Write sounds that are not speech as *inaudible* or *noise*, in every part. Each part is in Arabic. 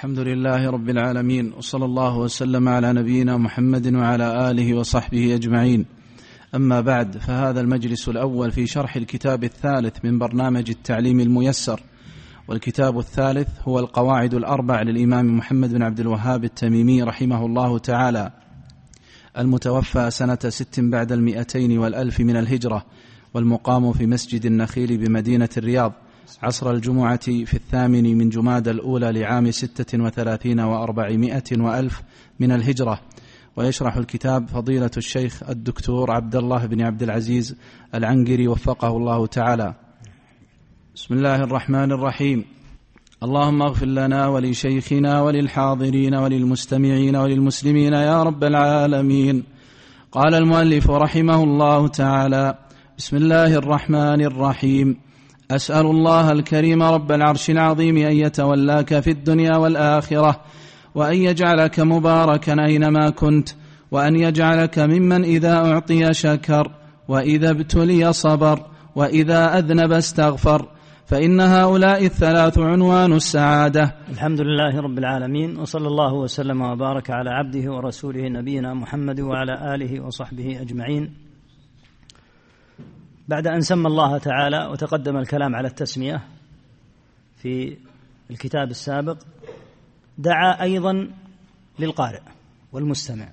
الحمد لله رب العالمين وصلى الله وسلم على نبينا محمد وعلى آله وصحبه أجمعين. أما بعد فهذا المجلس الأول في شرح الكتاب الثالث من برنامج التعليم الميسر. والكتاب الثالث هو القواعد الأربع للإمام محمد بن عبد الوهاب التميمي رحمه الله تعالى المتوفى سنة ست بعد المئتين والألف من الهجرة والمقام في مسجد النخيل بمدينة الرياض. عصر الجمعة في الثامن من جماد الأولى لعام ستة وثلاثين وأربعمائة وألف من الهجرة. ويشرح الكتاب فضيلة الشيخ الدكتور عبد الله بن عبد العزيز العنقري وفقه الله تعالى. بسم الله الرحمن الرحيم. اللهم اغفر لنا ولشيخنا وللحاضرين وللمستمعين وللمسلمين يا رب العالمين. قال المؤلف رحمه الله تعالى بسم الله الرحمن الرحيم. أسأل الله الكريم رب العرش العظيم أن يتولاك في الدنيا والآخرة وأن يجعلك مباركا أينما كنت وأن يجعلك ممن إذا أعطي شكر وإذا ابتلي صبر وإذا أذنب استغفر. فإن هؤلاء الثلاث عنوان السعادة. الحمد لله رب العالمين وصلى الله وسلم وبارك على عبده ورسوله نبينا محمد وعلى آله وصحبه أجمعين. بعد أن سمى الله تعالى وتقدم الكلام على التسمية في الكتاب السابق دعا أيضا للقارئ والمستمع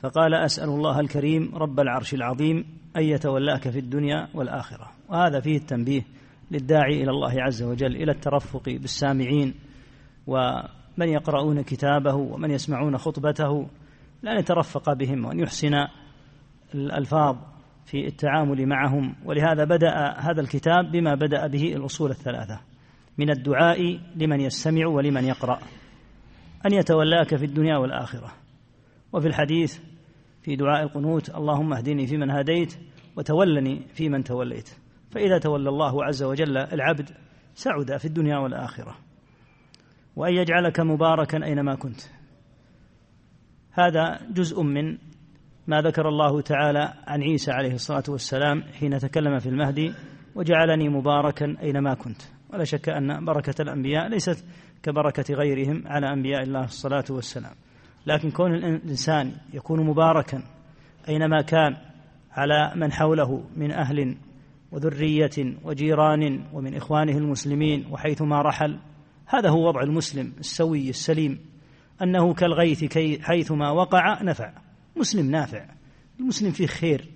فقال أسأل الله الكريم رب العرش العظيم أن يتولاك في الدنيا والآخرة. وهذا فيه التنبيه للداعي إلى الله عز وجل إلى الترفق بالسامعين ومن يقرؤون كتابه ومن يسمعون خطبته لأن يترفق بهم وأن يحسن الألفاظ. في التعامل معهم. ولهذا بدأ هذا الكتاب بما بدأ به الأصول الثلاثة. من الدعاء لمن يستمع ولمن يقرأ. أن يتولاك في الدنيا والآخرة. وفي الحديث في دعاء القنوت اللهم اهدني فيمن هديت وتولني فيمن توليت. فإذا تولى الله عز وجل العبد سعد في الدنيا والآخرة. وأن يجعلك مباركا أينما كنت. هذا جزء من ما ذكر الله تعالى عن عيسى عليه الصلاة والسلام حين تكلم في المهدي وجعلني مباركا أينما كنت. ولا شك أن بركة الأنبياء ليست كبركة غيرهم على أنبياء الله الصلاة والسلام. لكن كون الإنسان يكون مباركا أينما كان على من حوله من أهل وذرية وجيران ومن إخوانه المسلمين وحيثما رحل هذا هو وضع المسلم السوي السليم أنه كالغيث حيثما وقع نفع. مسلم نافع. المسلم فيه خير.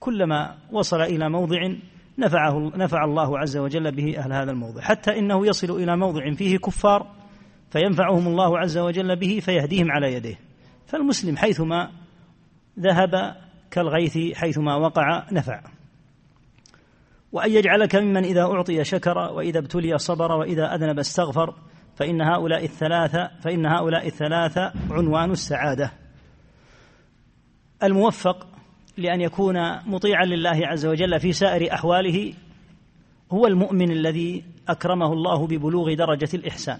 كلما وصل إلى موضع نفعه نفع الله عز وجل به أهل هذا الموضع. حتى إنه يصل إلى موضع فيه كفار فينفعهم الله عز وجل به فيهديهم على يديه. فالمسلم حيثما ذهب كالغيث حيثما وقع نفع. وأن يجعلك ممن إذا أعطي شكر وإذا ابتلي صبر وإذا أذنب استغفر فإن هؤلاء الثلاثة فإن هؤلاء الثلاثة عنوان السعادة. الموفق لأن يكون مطيعا لله عز وجل في سائر أحواله هو المؤمن الذي أكرمه الله ببلوغ درجة الإحسان.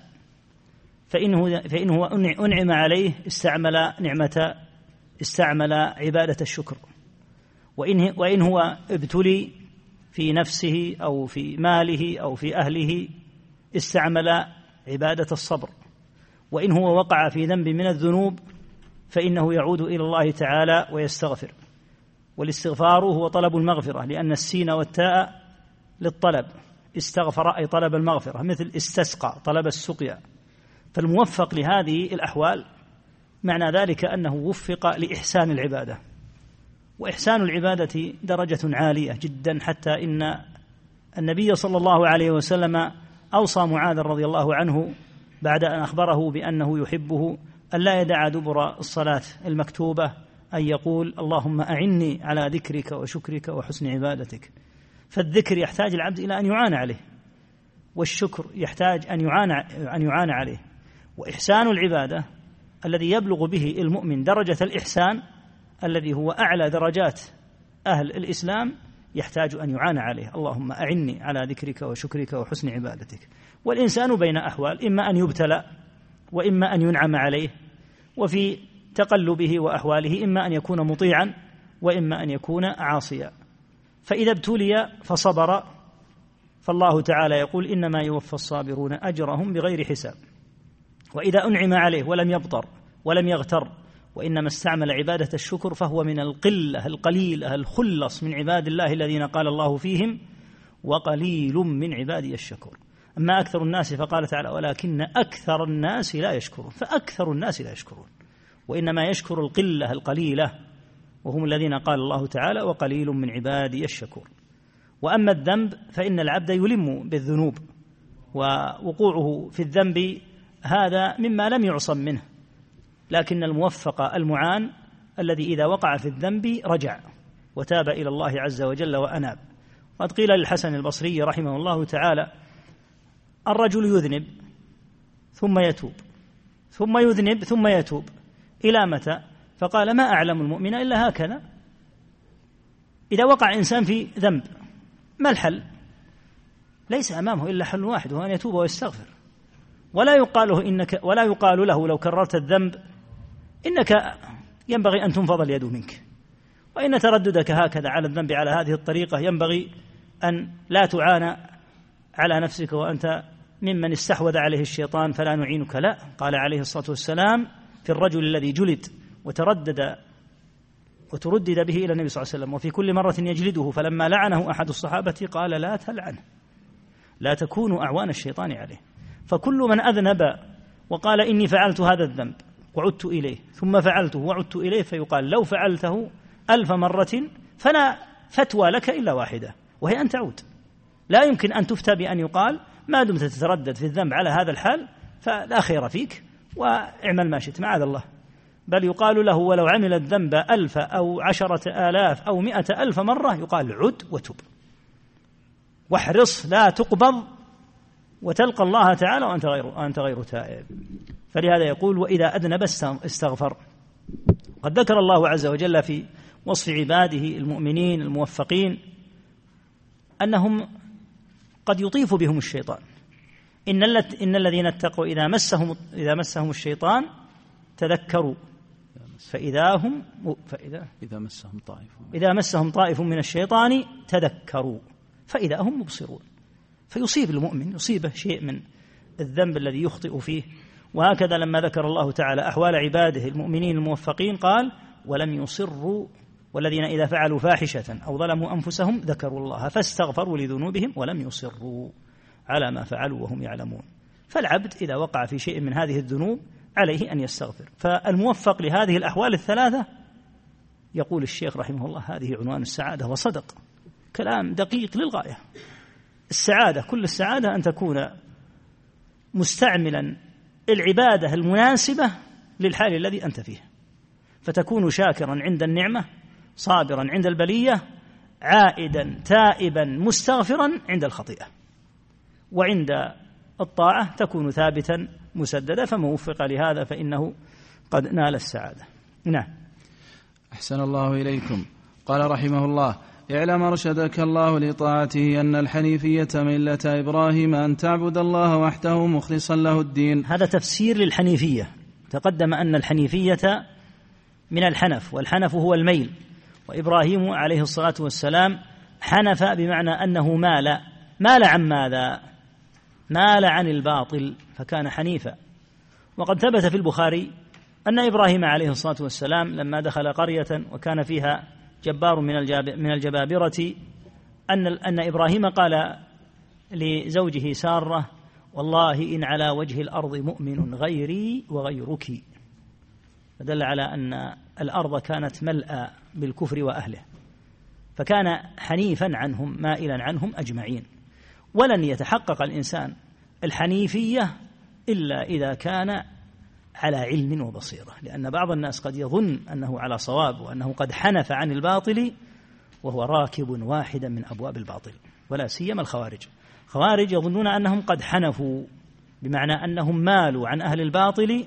فإنه فإنه أنعم عليه استعمل نعمة استعمل عبادة الشكر. وإن وإن هو ابتلي في نفسه أو في ماله أو في أهله استعمل عبادة الصبر. وإن هو وقع في ذنب من الذنوب فإنه يعود إلى الله تعالى ويستغفر. والاستغفار هو طلب المغفرة لأن السين والتاء للطلب. استغفر أي طلب المغفرة مثل استسقى طلب السقيا. فالموفق لهذه الأحوال معنى ذلك أنه وفق لإحسان العبادة. وإحسان العبادة درجة عالية جدا حتى إن النبي صلى الله عليه وسلم أوصى معاذ رضي الله عنه بعد أن أخبره بأنه يحبه أن لا يدع دبر الصلاة المكتوبة أن يقول اللهم أعني على ذكرك وشكرك وحسن عبادتك. فالذكر يحتاج العبد إلى أن يعان عليه والشكر يحتاج أن يعان أن يعان عليه. وإحسان العبادة الذي يبلغ به المؤمن درجة الإحسان الذي هو أعلى درجات أهل الإسلام يحتاج أن يعان عليه. اللهم أعني على ذكرك وشكرك وحسن عبادتك. والإنسان بين أحوال إما أن يبتلى وإما أن ينعم عليه. وفي تقلبه وأحواله إما أن يكون مطيعا وإما أن يكون عاصيا. فإذا ابتلي فصبر فالله تعالى يقول إنما يوفى الصابرون أجرهم بغير حساب. وإذا أنعم عليه ولم يبطر ولم يغتر وإنما استعمل عبادة الشكر فهو من القلة القليلة الخلص من عباد الله الذين قال الله فيهم وقليل من عبادي الشكور. أما أكثر الناس فقال تعالى ولكن أكثر الناس لا يشكرون فأكثر الناس لا يشكرون وإنما يشكر القلة القليلة وهم الذين قال الله تعالى وقليل من عبادي الشكور. وأما الذنب فإن العبد يلم بالذنوب ووقوعه في الذنب هذا مما لم يعصم منه لكن الموفق المعان الذي إذا وقع في الذنب رجع وتاب إلى الله عز وجل وأناب. قد قيل للحسن البصري رحمه الله تعالى الرجل يذنب ثم يتوب ثم يذنب ثم يتوب. إلى متى؟ فقال ما أعلم المؤمن إلا هكذا. إذا وقع إنسان في ذنب ما الحل؟ ليس أمامه إلا حل واحد وهو أن يتوب ويستغفر. ولا يقال له إنك ولا يقال له لو كررت الذنب إنك ينبغي أن تنفض اليد منك. وإن ترددك هكذا على الذنب على هذه الطريقة ينبغي أن لا تعانى على نفسك وأنت ممن استحوذ عليه الشيطان فلا نعينك. لا قال عليه الصلاة والسلام في الرجل الذي جلد وتردد وتردد به إلى النبي صلى الله عليه وسلم وفي كل مرة يجلده فلما لعنه أحد الصحابة قال لا تلعنه لا تكونوا أعوان الشيطان عليه. فكل من أذنب وقال إني فعلت هذا الذنب وعدت إليه ثم فعلته وعدت إليه فيقال لو فعلته ألف مرة فلا فتوى لك إلا واحدة وهي أن تعود. لا يمكن أن تفتى بأن يقال ما دمت تتردد في الذنب على هذا الحال فلا خير فيك واعمل ما شئت معاذ الله. بل يقال له ولو عمل الذنب ألف أو عشرة آلاف أو مئة ألف مرة يقال عد وتب. واحرص لا تقبض وتلقى الله تعالى وأنت غير أنت غير تائب. فلهذا يقول وإذا أذنب استغفر. قد ذكر الله عز وجل في وصف عباده المؤمنين الموفقين أنهم قد يطيف بهم الشيطان. إن إن الذين اتقوا إذا مسهم إذا مسهم الشيطان تذكروا. فإذا هم فإذا إذا مسهم طائف. إذا مسهم طائف من الشيطان تذكروا. فإذا هم مبصرون. فيصيب المؤمن يصيبه شيء من الذنب الذي يخطئ فيه. وهكذا لما ذكر الله تعالى أحوال عباده المؤمنين الموفقين قال ولم يصروا والذين إذا فعلوا فاحشة أو ظلموا أنفسهم ذكروا الله فاستغفروا لذنوبهم ولم يصروا على ما فعلوا وهم يعلمون. فالعبد إذا وقع في شيء من هذه الذنوب عليه أن يستغفر. فالموفق لهذه الأحوال الثلاثة يقول الشيخ رحمه الله هذه عنوان السعادة وصدق. كلام دقيق للغاية. السعادة كل السعادة أن تكون مستعملا العبادة المناسبة للحال الذي أنت فيه. فتكون شاكرا عند النعمة صابرا عند البلية عائدا تائبا مستغفرا عند الخطيئة. وعند الطاعة تكون ثابتا مسددا فمن وفق لهذا فإنه قد نال السعادة. نعم. أحسن الله إليكم. قال رحمه الله اعلم أرشدك الله لطاعته أن الحنيفية ملة إبراهيم أن تعبد الله وحده مخلصا له الدين. هذا تفسير للحنيفية. تقدم أن الحنيفية من الحنف والحنف هو الميل. وإبراهيم عليه الصلاة والسلام حنف بمعنى أنه مال. مال عن ماذا؟ مال عن الباطل فكان حنيفا. وقد ثبت في البخاري أن إبراهيم عليه الصلاة والسلام لما دخل قرية وكان فيها جبار من من الجبابرة أن أن إبراهيم قال لزوجه سارة والله إن على وجه الأرض مؤمن غيري وغيرك. فدل على أن الأرض كانت ملأى. بالكفر وأهله. فكان حنيفا عنهم مائلا عنهم أجمعين. ولن يتحقق الإنسان الحنيفية إلا إذا كان على علم وبصيرة. لأن بعض الناس قد يظن أنه على صواب وأنه قد حنف عن الباطل وهو راكب واحدا من أبواب الباطل ولا سيما الخوارج. خوارج يظنون أنهم قد حنفوا بمعنى أنهم مالوا عن أهل الباطل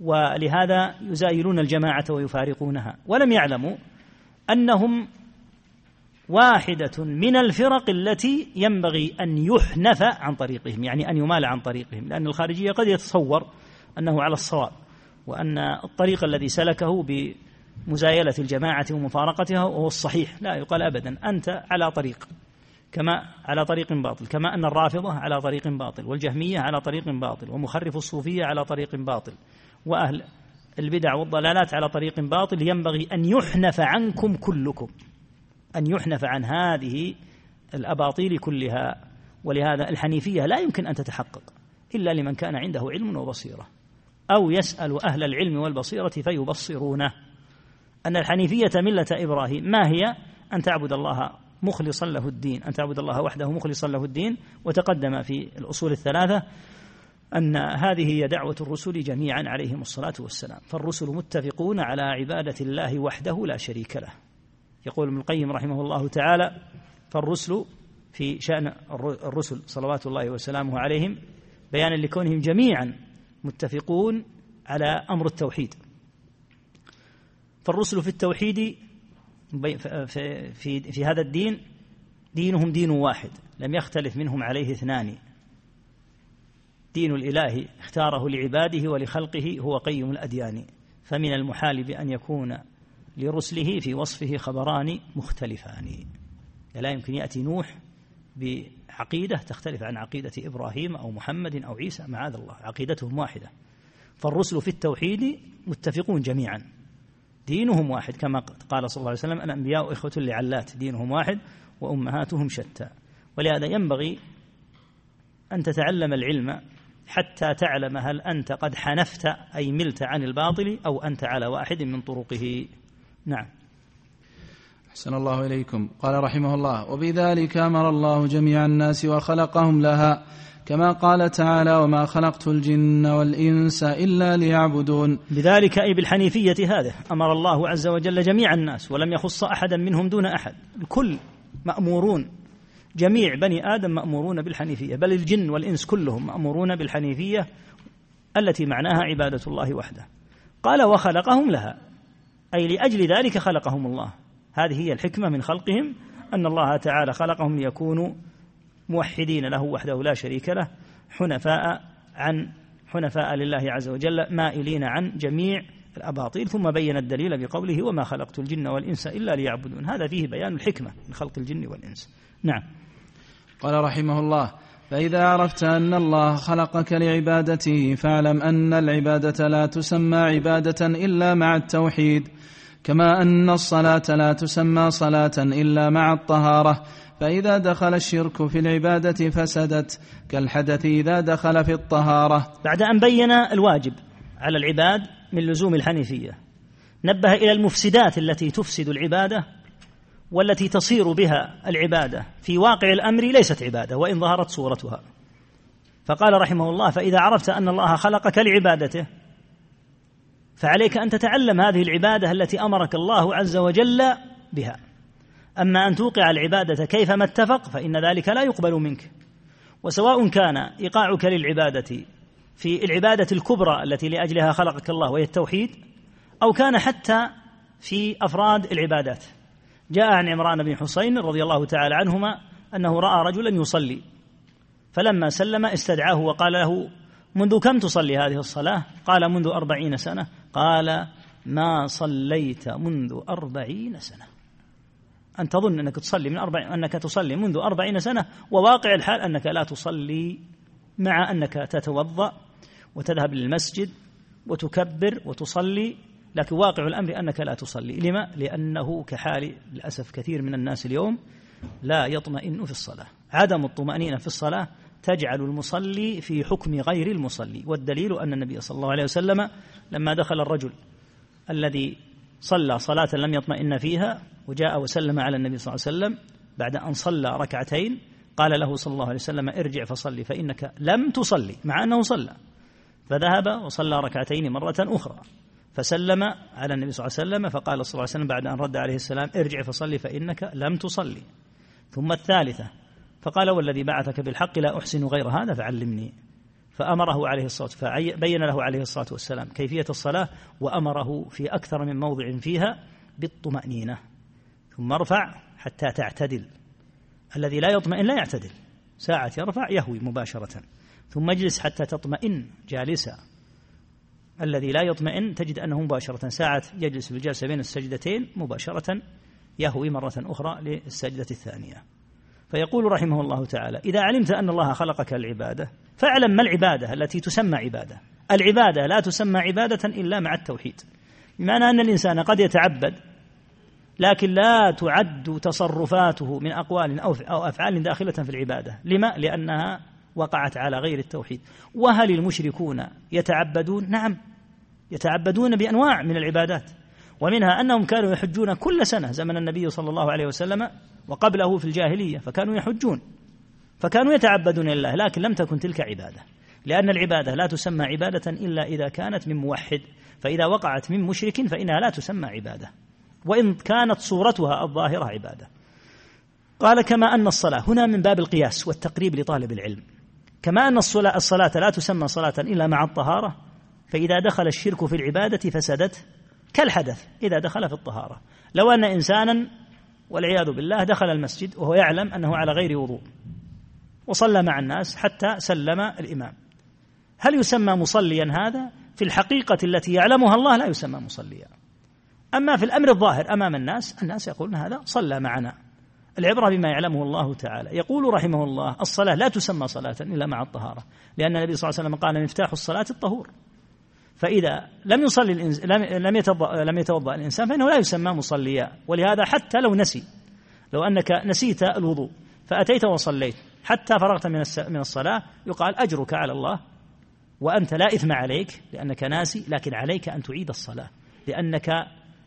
ولهذا يزايلون الجماعة ويفارقونها. ولم يعلموا أنهم واحدة من الفرق التي ينبغي أن يحنف عن طريقهم يعني أن يمال عن طريقهم لأن الخارجية قد يتصور أنه على الصواب وأن الطريق الذي سلكه بمزايلة الجماعة ومفارقتها وهو الصحيح لا يقال أبدا أنت على طريق كما على طريق باطل كما أن الرافضة على طريق باطل والجهمية على طريق باطل ومخرف الصوفية على طريق باطل وأهل البدع والضلالات على طريق باطل ينبغي أن يحنف عنكم كلكم أن يحنف عن هذه الأباطيل كلها. ولهذا الحنيفية لا يمكن أن تتحقق إلا لمن كان عنده علم وبصيرة أو يسأل أهل العلم والبصيرة فيبصرونه. أن الحنيفية ملة إبراهيم ما هي؟ أن تعبد الله مخلصا له الدين أن تعبد الله وحده مخلصا له الدين وتقدم في الأصول الثلاثة أن هذه هي دعوة الرسل جميعا عليهم الصلاة والسلام. فالرسل متفقون على عبادة الله وحده لا شريك له. يقول ابن القيم رحمه الله تعالى فالرسل في شأن الرسل صلوات الله وسلامه عليهم بيانا لكونهم جميعا متفقون على أمر التوحيد. فالرسل في التوحيد في, في, هذا الدين دينهم دين واحد لم يختلف منهم عليه اثنان. دين الإله اختاره لعباده ولخلقه هو قيم الأديان فمن المحال بأن يكون لرسله في وصفه خبران مختلفان. لا يمكن يأتي نوح بعقيدة تختلف عن عقيدة إبراهيم أو محمد أو عيسى معاذ الله عقيدتهم واحدة. فالرسل في التوحيد متفقون جميعا. دينهم واحد كما قال صلى الله عليه وسلم الأنبياء إخوة لعلات دينهم واحد وأمهاتهم شتى. ولهذا ينبغي أن تتعلم العلم حتى تعلم هل أنت قد حنفت أي ملت عن الباطل أو أنت على واحد من طرقه. نعم. أحسن الله إليكم. قال رحمه الله وبذلك أمر الله جميع الناس وخلقهم لها كما قال تعالى وما خلقت الجن والإنس إلا ليعبدون بذلك أي بالحنيفية هذه أمر الله عز وجل جميع الناس ولم يخص أحدا منهم دون أحد. الكل مأمورون. جميع بني آدم مأمورون بالحنيفية بل الجن والإنس كلهم مأمورون بالحنيفية التي معناها عبادة الله وحده. قال وخلقهم لها. أي لأجل ذلك خلقهم الله. هذه هي الحكمة من خلقهم أن الله تعالى خلقهم ليكونوا موحدين له وحده لا شريك له حنفاء عن حنفاء لله عز وجل مائلين عن جميع الأباطيل ثم بين الدليل بقوله وما خلقت الجن والإنس إلا ليعبدون. هذا فيه بيان الحكمة من خلق الجن والإنس. نعم. قال رحمه الله فإذا عرفت أن الله خلقك لعبادته فاعلم أن العبادة لا تسمى عبادة إلا مع التوحيد. كما أن الصلاة لا تسمى صلاة إلا مع الطهارة. فإذا دخل الشرك في العبادة فسدت كالحدث إذا دخل في الطهارة. بعد أن بين الواجب على العباد من لزوم الحنيفية نبه إلى المفسدات التي تفسد العبادة والتي تصير بها العبادة في واقع الأمر ليست عبادة وإن ظهرت صورتها. فقال رحمه الله فإذا عرفت أن الله خلقك لعبادته فعليك أن تتعلم هذه العبادة التي أمرك الله عز وجل بها. أما أن توقع العبادة كيفما اتفق فإن ذلك لا يقبل منك. وسواء كان إيقاعك للعبادة في العبادة الكبرى التي لأجلها خلقك الله وهي التوحيد أو كان حتى في أفراد العبادات. جاء عن عمران بن حسين رضي الله تعالى عنهما أنه رأى رجلا يصلي فلما سلم استدعاه وقال له منذ كم تصلي هذه الصلاة؟ قال منذ أربعين سنة. قال ما صليت منذ أربعين سنة. أن تظن أنك تصلي من أربع أنك تصلي منذ أربعين سنة وواقع الحال أنك لا تصلي مع أنك تتوضأ وتذهب للمسجد وتكبر وتصلي لكن واقع الأمر أنك لا تصلي. لما؟ لأنه كحال للأسف كثير من الناس اليوم لا يطمئن في الصلاة. عدم الطمأنينة في الصلاة تجعل المصلي في حكم غير المصلي. والدليل أن النبي صلى الله عليه وسلم لما دخل الرجل الذي صلى صلاة لم يطمئن فيها وجاء وسلم على النبي صلى الله عليه وسلم بعد أن صلى ركعتين قال له صلى الله عليه وسلم ارجع فصلي فإنك لم تصلي مع أنه صلى. فذهب وصلى ركعتين مرة أخرى. فسلم على النبي صلى الله عليه وسلم فقال صلى الله عليه وسلم بعد أن رد عليه السلام ارجع فصلي فإنك لم تصلي. ثم الثالثة فقال والذي بعثك بالحق لا أحسن غير هذا فعلمني. فأمره عليه الصلاة فبين له عليه الصلاة والسلام كيفية الصلاة وأمره في أكثر من موضع فيها بالطمأنينة. ثم ارفع حتى تعتدل. الذي لا يطمئن لا يعتدل ساعة يرفع يهوي مباشرة. ثم اجلس حتى تطمئن جالسا. الذي لا يطمئن تجد أنه مباشرة. ساعة يجلس في الجلسة بين السجدتين مباشرة يهوي مرة أخرى للسجدة الثانية. فيقول رحمه الله تعالى إذا علمت أن الله خلقك العبادة فاعلم ما العبادة التي تسمى عبادة. العبادة لا تسمى عبادة إلا مع التوحيد. بمعنى أن الإنسان قد يتعبد لكن لا تعد تصرفاته من أقوال أو أفعال داخلة في العبادة. لما؟ لأنها وقعت على غير التوحيد. وهل المشركون يتعبدون؟ نعم. يتعبدون بأنواع من العبادات. ومنها أنهم كانوا يحجون كل سنة زمن النبي صلى الله عليه وسلم وقبله في الجاهلية فكانوا يحجون. فكانوا يتعبدون لله لكن لم تكن تلك عبادة. لأن العبادة لا تسمى عبادة إلا إذا كانت من موحد. فإذا وقعت من مشرك فإنها لا تسمى عبادة. وإن كانت صورتها الظاهرة عبادة. قال كما أن الصلاة هنا من باب القياس والتقريب لطالب العلم. كما أن الصلاة, الصلاة لا تسمى صلاة إلا مع الطهارة فإذا دخل الشرك في العبادة فسدت كالحدث إذا دخل في الطهارة. لو أن إنسانا والعياذ بالله دخل المسجد وهو يعلم أنه على غير وضوء وصلى مع الناس حتى سلم الإمام. هل يسمى مصليا هذا؟ في الحقيقة التي يعلمها الله لا يسمى مصليا. أما في الأمر الظاهر أمام الناس الناس يقولون هذا صلى معنا. العبرة بما يعلمه الله تعالى. يقول رحمه الله الصلاة لا تسمى صلاة إلا مع الطهارة لأن النبي صلى الله عليه وسلم قال مفتاح الصلاة الطهور فإذا لم يصلي الإنس... لم لم يتوضأ الإنسان فإنه لا يسمى مصليا ولهذا حتى لو نسي لو أنك نسيت الوضوء فأتيت وصليت حتى فرغت من من الصلاة يقال أجرك على الله وأنت لا إثم عليك لأنك ناسي لكن عليك أن تعيد الصلاة لأنك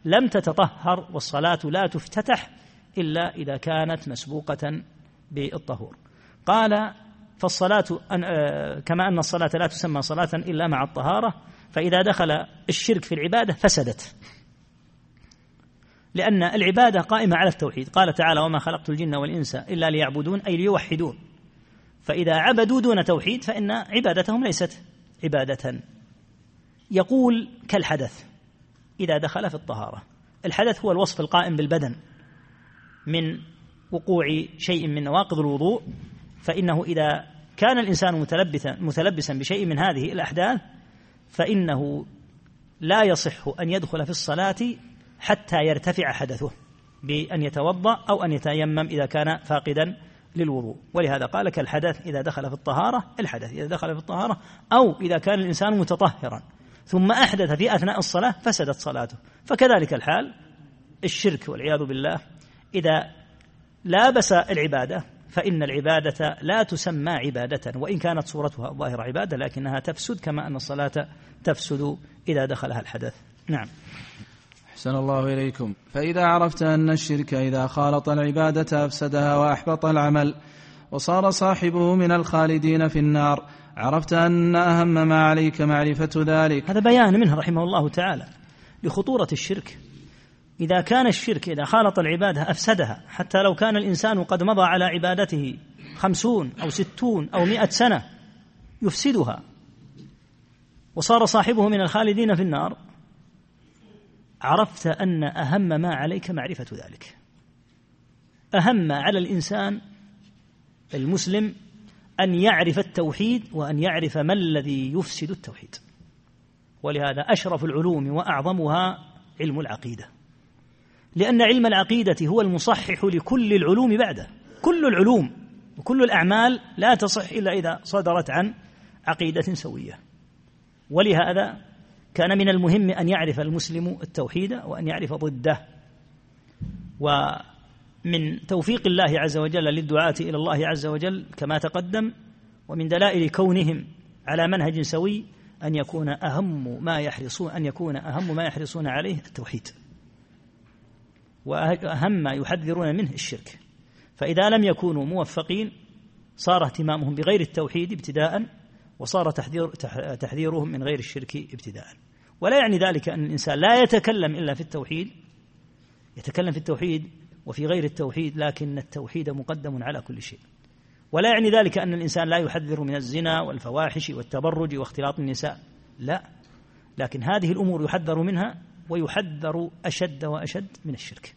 لم تتطهر والصلاة لا تفتتح إلا إذا كانت مسبوقة بالطهور. قال فالصلاة آه، كما أن الصلاة لا تسمى صلاة إلا مع الطهارة فإذا دخل الشرك في العبادة فسدت. لأن العبادة قائمة على التوحيد. قال تعالى وما خلقت الجن والإنس إلا ليعبدون أي ليوحدون. فإذا عبدوا دون توحيد فإن عبادتهم ليست عبادة. يقول كالحدث إذا دخل في الطهارة. الحدث هو الوصف القائم بالبدن. من وقوع شيء من نواقض الوضوء فإنه إذا كان الإنسان متلبسا متلبسا بشيء من هذه الأحداث فإنه لا يصح أن يدخل في الصلاة حتى يرتفع حدثه بأن يتوضأ أو أن يتيمم إذا كان فاقدا للوضوء. ولهذا قال كالحدث إذا دخل في الطهارة الحدث إذا دخل في الطهارة أو إذا كان الإنسان متطهرا ثم أحدث في أثناء الصلاة فسدت صلاته. فكذلك الحال الشرك والعياذ بالله إذا لابس العبادة فإن العبادة لا تسمى عبادة وإن كانت صورتها ظاهر عبادة لكنها تفسد كما أن الصلاة تفسد إذا دخلها الحدث. نعم. أحسن الله إليكم. فإذا عرفت أن الشرك إذا خالط العبادة أفسدها وأحبط العمل وصار صاحبه من الخالدين في النار عرفت أن أهم ما عليك معرفة ذلك. هذا بيان منه رحمه الله تعالى لخطورة الشرك. إذا كان الشرك إذا خالط العبادة أفسدها. حتى لو كان الإنسان قد مضى على عبادته خمسون أو ستون أو مئة سنة يفسدها. وصار صاحبه من الخالدين في النار. عرفت أن أهم ما عليك معرفة ذلك. أهم على الإنسان المسلم أن يعرف التوحيد وأن يعرف ما الذي يفسد التوحيد. ولهذا أشرف العلوم وأعظمها علم العقيدة. لأن علم العقيدة هو المصحح لكل العلوم بعده. كل العلوم وكل الأعمال لا تصح إلا إذا صدرت عن عقيدة سوية. ولهذا كان من المهم أن يعرف المسلم التوحيد وأن يعرف ضده. ومن توفيق الله عز وجل للدعاة إلى الله عز وجل كما تقدم ومن دلائل كونهم على منهج سوي أن يكون أهم ما يحرصون أن يكون أهم ما يحرصون عليه التوحيد. وأهم ما يحذرون منه الشرك. فإذا لم يكونوا موفقين صار اهتمامهم بغير التوحيد ابتداء وصار تحذير تحذيرهم من غير الشرك ابتداء. ولا يعني ذلك أن الإنسان لا يتكلم إلا في التوحيد يتكلم في التوحيد وفي غير التوحيد لكن التوحيد مقدم على كل شيء. ولا يعني ذلك أن الإنسان لا يحذر من الزنا والفواحش والتبرج واختلاط النساء. لا. لكن هذه الأمور يحذر منها ويحذر أشد وأشد من الشرك.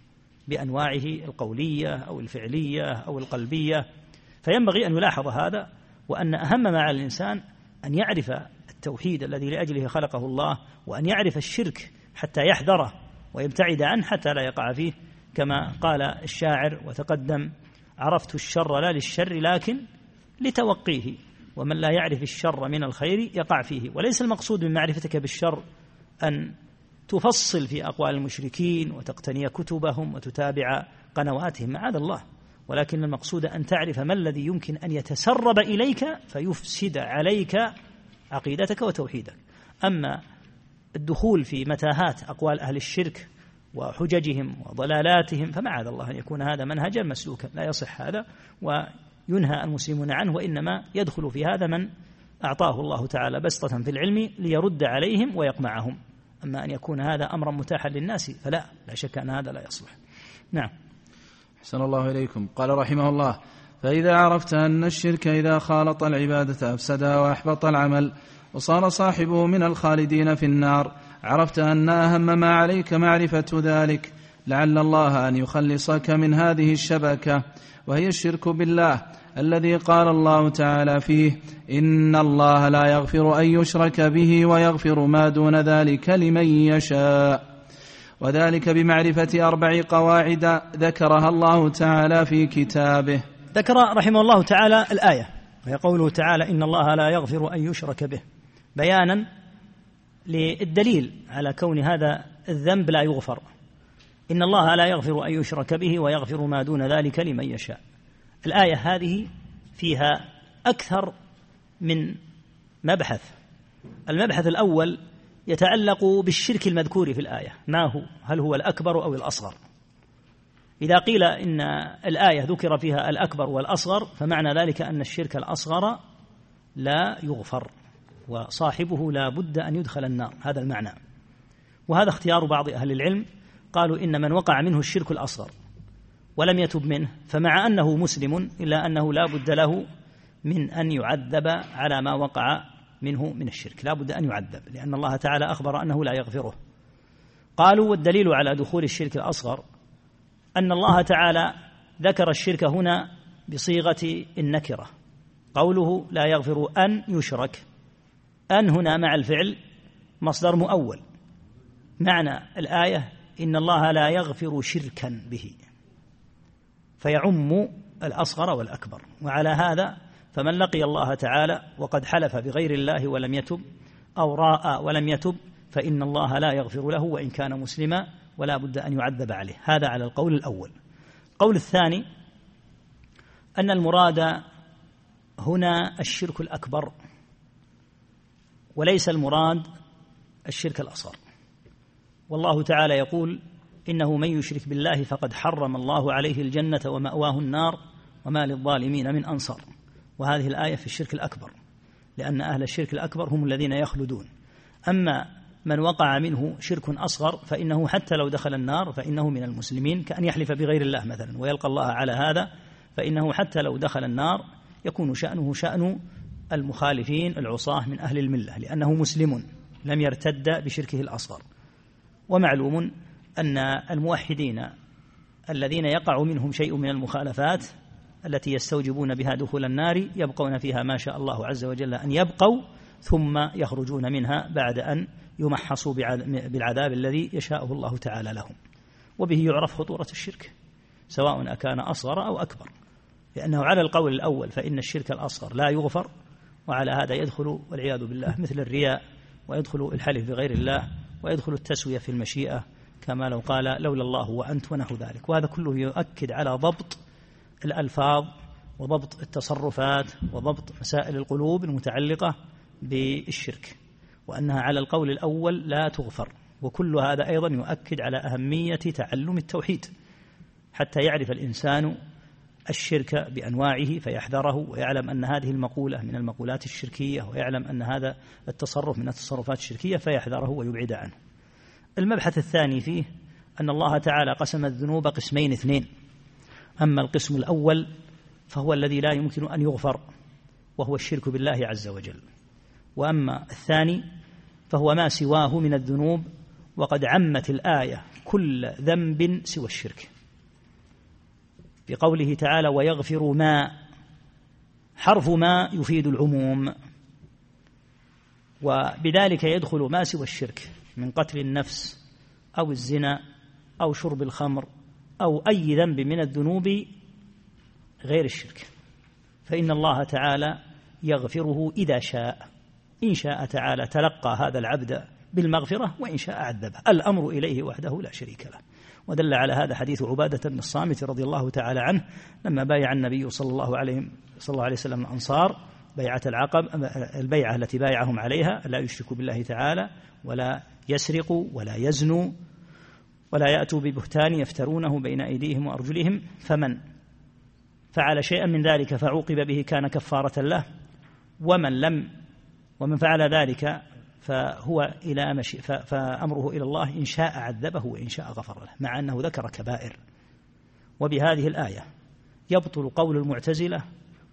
بأنواعه القولية أو الفعلية أو القلبية. فينبغي أن يلاحظ هذا وأن أهم ما على الإنسان أن يعرف التوحيد الذي لأجله خلقه الله وأن يعرف الشرك حتى يحذره ويبتعد عنه حتى لا يقع فيه. كما قال الشاعر وتقدم عرفت الشر لا للشر لكن لتوقيه ومن لا يعرف الشر من الخير يقع فيه. وليس المقصود من معرفتك بالشر أن تفصل في أقوال المشركين وتقتني كتبهم وتتابع قنواتهم معاذ الله. ولكن المقصود أن تعرف ما الذي يمكن أن يتسرب إليك فيفسد عليك عقيدتك وتوحيدك. أما الدخول في متاهات أقوال أهل الشرك وحججهم وضلالاتهم فمعاذ الله أن يكون هذا منهجا مسلوكا. لا يصح هذا وينهى المسلمون عنه وإنما يدخل في هذا من أعطاه الله تعالى بسطة في العلم ليرد عليهم ويقمعهم. أما أن يكون هذا أمرا متاحا للناس فلا لا شك أن هذا لا يصلح. نعم. أحسن الله إليكم. قال رحمه الله فإذا عرفت أن الشرك إذا خالط العبادة أفسدها وأحبط العمل وصار صاحبه من الخالدين في النار عرفت أن أهم ما عليك معرفة ذلك لعل الله أن يخلصك من هذه الشبكة وهي الشرك بالله الذي قال الله تعالى فيه إن الله لا يغفر أن يشرك به ويغفر ما دون ذلك لمن يشاء. وذلك بمعرفة أربع قواعد ذكرها الله تعالى في كتابه. ذكر رحمه الله تعالى الآية وهي قوله تعالى إن الله لا يغفر أن يشرك به. بيانا للدليل على كون هذا الذنب لا يغفر. إن الله لا يغفر أن يشرك به ويغفر ما دون ذلك لمن يشاء. الآية هذه فيها أكثر من مبحث. المبحث الأول يتعلق بالشرك المذكور في الآية. ما هو؟ هل هو الأكبر أو الأصغر؟ إذا قيل إن الآية ذكر فيها الأكبر والأصغر فمعنى ذلك أن الشرك الأصغر لا يغفر وصاحبه لا بد أن يدخل النار. هذا المعنى. وهذا اختيار بعض أهل العلم. قالوا إن من وقع منه الشرك الأصغر ولم يتب منه فمع أنه مسلم إلا أنه لا بد له من أن يعذب على ما وقع منه من الشرك لا بد أن يعذب لأن الله تعالى أخبر أنه لا يغفره. قالوا والدليل على دخول الشرك الأصغر أن الله تعالى ذكر الشرك هنا بصيغة النكرة قوله لا يغفر أن يشرك أن هنا مع الفعل مصدر مؤول معنى الآية إن الله لا يغفر شركا به. فيعم الأصغر والأكبر. وعلى هذا فمن لقي الله تعالى وقد حلف بغير الله ولم يتب أو راء ولم يتب فإن الله لا يغفر له وإن كان مسلما ولا بد أن يعذب عليه. هذا على القول الأول. القول الثاني أن المراد هنا الشرك الأكبر وليس المراد الشرك الأصغر. والله تعالى يقول إنه من يشرك بالله فقد حرم الله عليه الجنة ومأواه النار وما للظالمين من أنصار. وهذه الآية في الشرك الأكبر لأن أهل الشرك الأكبر هم الذين يخلدون. أما من وقع منه شرك أصغر فإنه حتى لو دخل النار فإنه من المسلمين كأن يحلف بغير الله مثلا ويلقى الله على هذا فإنه حتى لو دخل النار يكون شأنه شأن المخالفين العصاة من أهل الملة لأنه مسلم لم يرتد بشركه الأصغر. ومعلوم أن الموحدين الذين يقع منهم شيء من المخالفات التي يستوجبون بها دخول النار يبقون فيها ما شاء الله عز وجل أن يبقوا ثم يخرجون منها بعد أن يمحصوا بالعذاب الذي يشاءه الله تعالى لهم. وبه يعرف خطورة الشرك سواء أكان أصغر أو أكبر. لأنه على القول الأول فإن الشرك الأصغر لا يغفر وعلى هذا يدخل والعياذ بالله مثل الرياء ويدخل الحلف بغير الله ويدخل التسوية في المشيئة كما لو قال لولا الله وأنت ونحو ذلك. وهذا كله يؤكد على ضبط الألفاظ وضبط التصرفات وضبط مسائل القلوب المتعلقة بالشرك وأنها على القول الأول لا تغفر. وكل هذا أيضا يؤكد على أهمية تعلم التوحيد حتى يعرف الإنسان الشرك بأنواعه فيحذره ويعلم أن هذه المقولة من المقولات الشركية ويعلم أن هذا التصرف من التصرفات الشركية فيحذره ويبعد عنه. المبحث الثاني فيه أن الله تعالى قسم الذنوب قسمين اثنين. أما القسم الأول فهو الذي لا يمكن أن يغفر وهو الشرك بالله عز وجل. وأما الثاني فهو ما سواه من الذنوب وقد عمت الآية كل ذنب سوى الشرك. بقوله تعالى ويغفر ما حرف ما يفيد العموم. وبذلك يدخل ما سوى الشرك من قتل النفس أو الزنا أو شرب الخمر أو أي ذنب من الذنوب غير الشرك. فإن الله تعالى يغفره إذا شاء. إن شاء تعالى تلقى هذا العبد بالمغفرة وإن شاء عذبه. الأمر إليه وحده لا شريك له. ودل على هذا حديث عبادة بن الصامت رضي الله تعالى عنه لما بايع النبي صلى الله عليه صلى الله عليه وسلم الأنصار بيعة العقب البيعة التي بايعهم عليها لا يشركوا بالله تعالى ولا يسرقوا ولا يزنوا ولا يأتوا ببهتان يفترونه بين أيديهم وأرجلهم فمن؟ فعل شيئا من ذلك فعوقب به كان كفارة له ومن لم ومن فعل ذلك فهو إلى مشي فأمره إلى الله إن شاء عذبه وإن شاء غفر له مع أنه ذكر كبائر. وبهذه الآية يبطل قول المعتزلة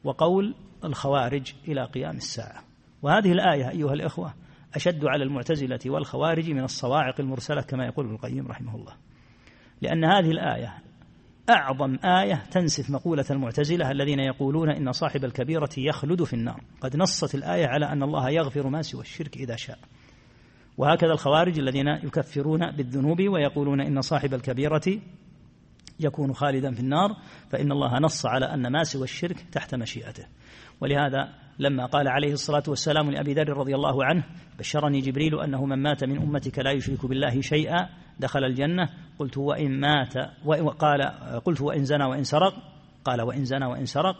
وقول الخوارج إلى قيام الساعة. وهذه الآية أيها الإخوة أشد على المعتزلة والخوارج من الصواعق المرسلة كما يقول ابن القيم رحمه الله. لأن هذه الآية أعظم آية تنسف مقولة المعتزلة الذين يقولون إن صاحب الكبيرة يخلد في النار. قد نصت الآية على أن الله يغفر ما سوى الشرك إذا شاء. وهكذا الخوارج الذين يكفرون بالذنوب ويقولون إن صاحب الكبيرة يكون خالدا في النار فإن الله نص على أن ما سوى الشرك تحت مشيئته. ولهذا لما قال عليه الصلاة والسلام لأبي ذر رضي الله عنه بشرني جبريل أنه من مات من أمتك لا يشرك بالله شيئا دخل الجنة. قلت وإن مات وقال قلت وإن زنى وإن سرق قال وإن زنى وإن سرق.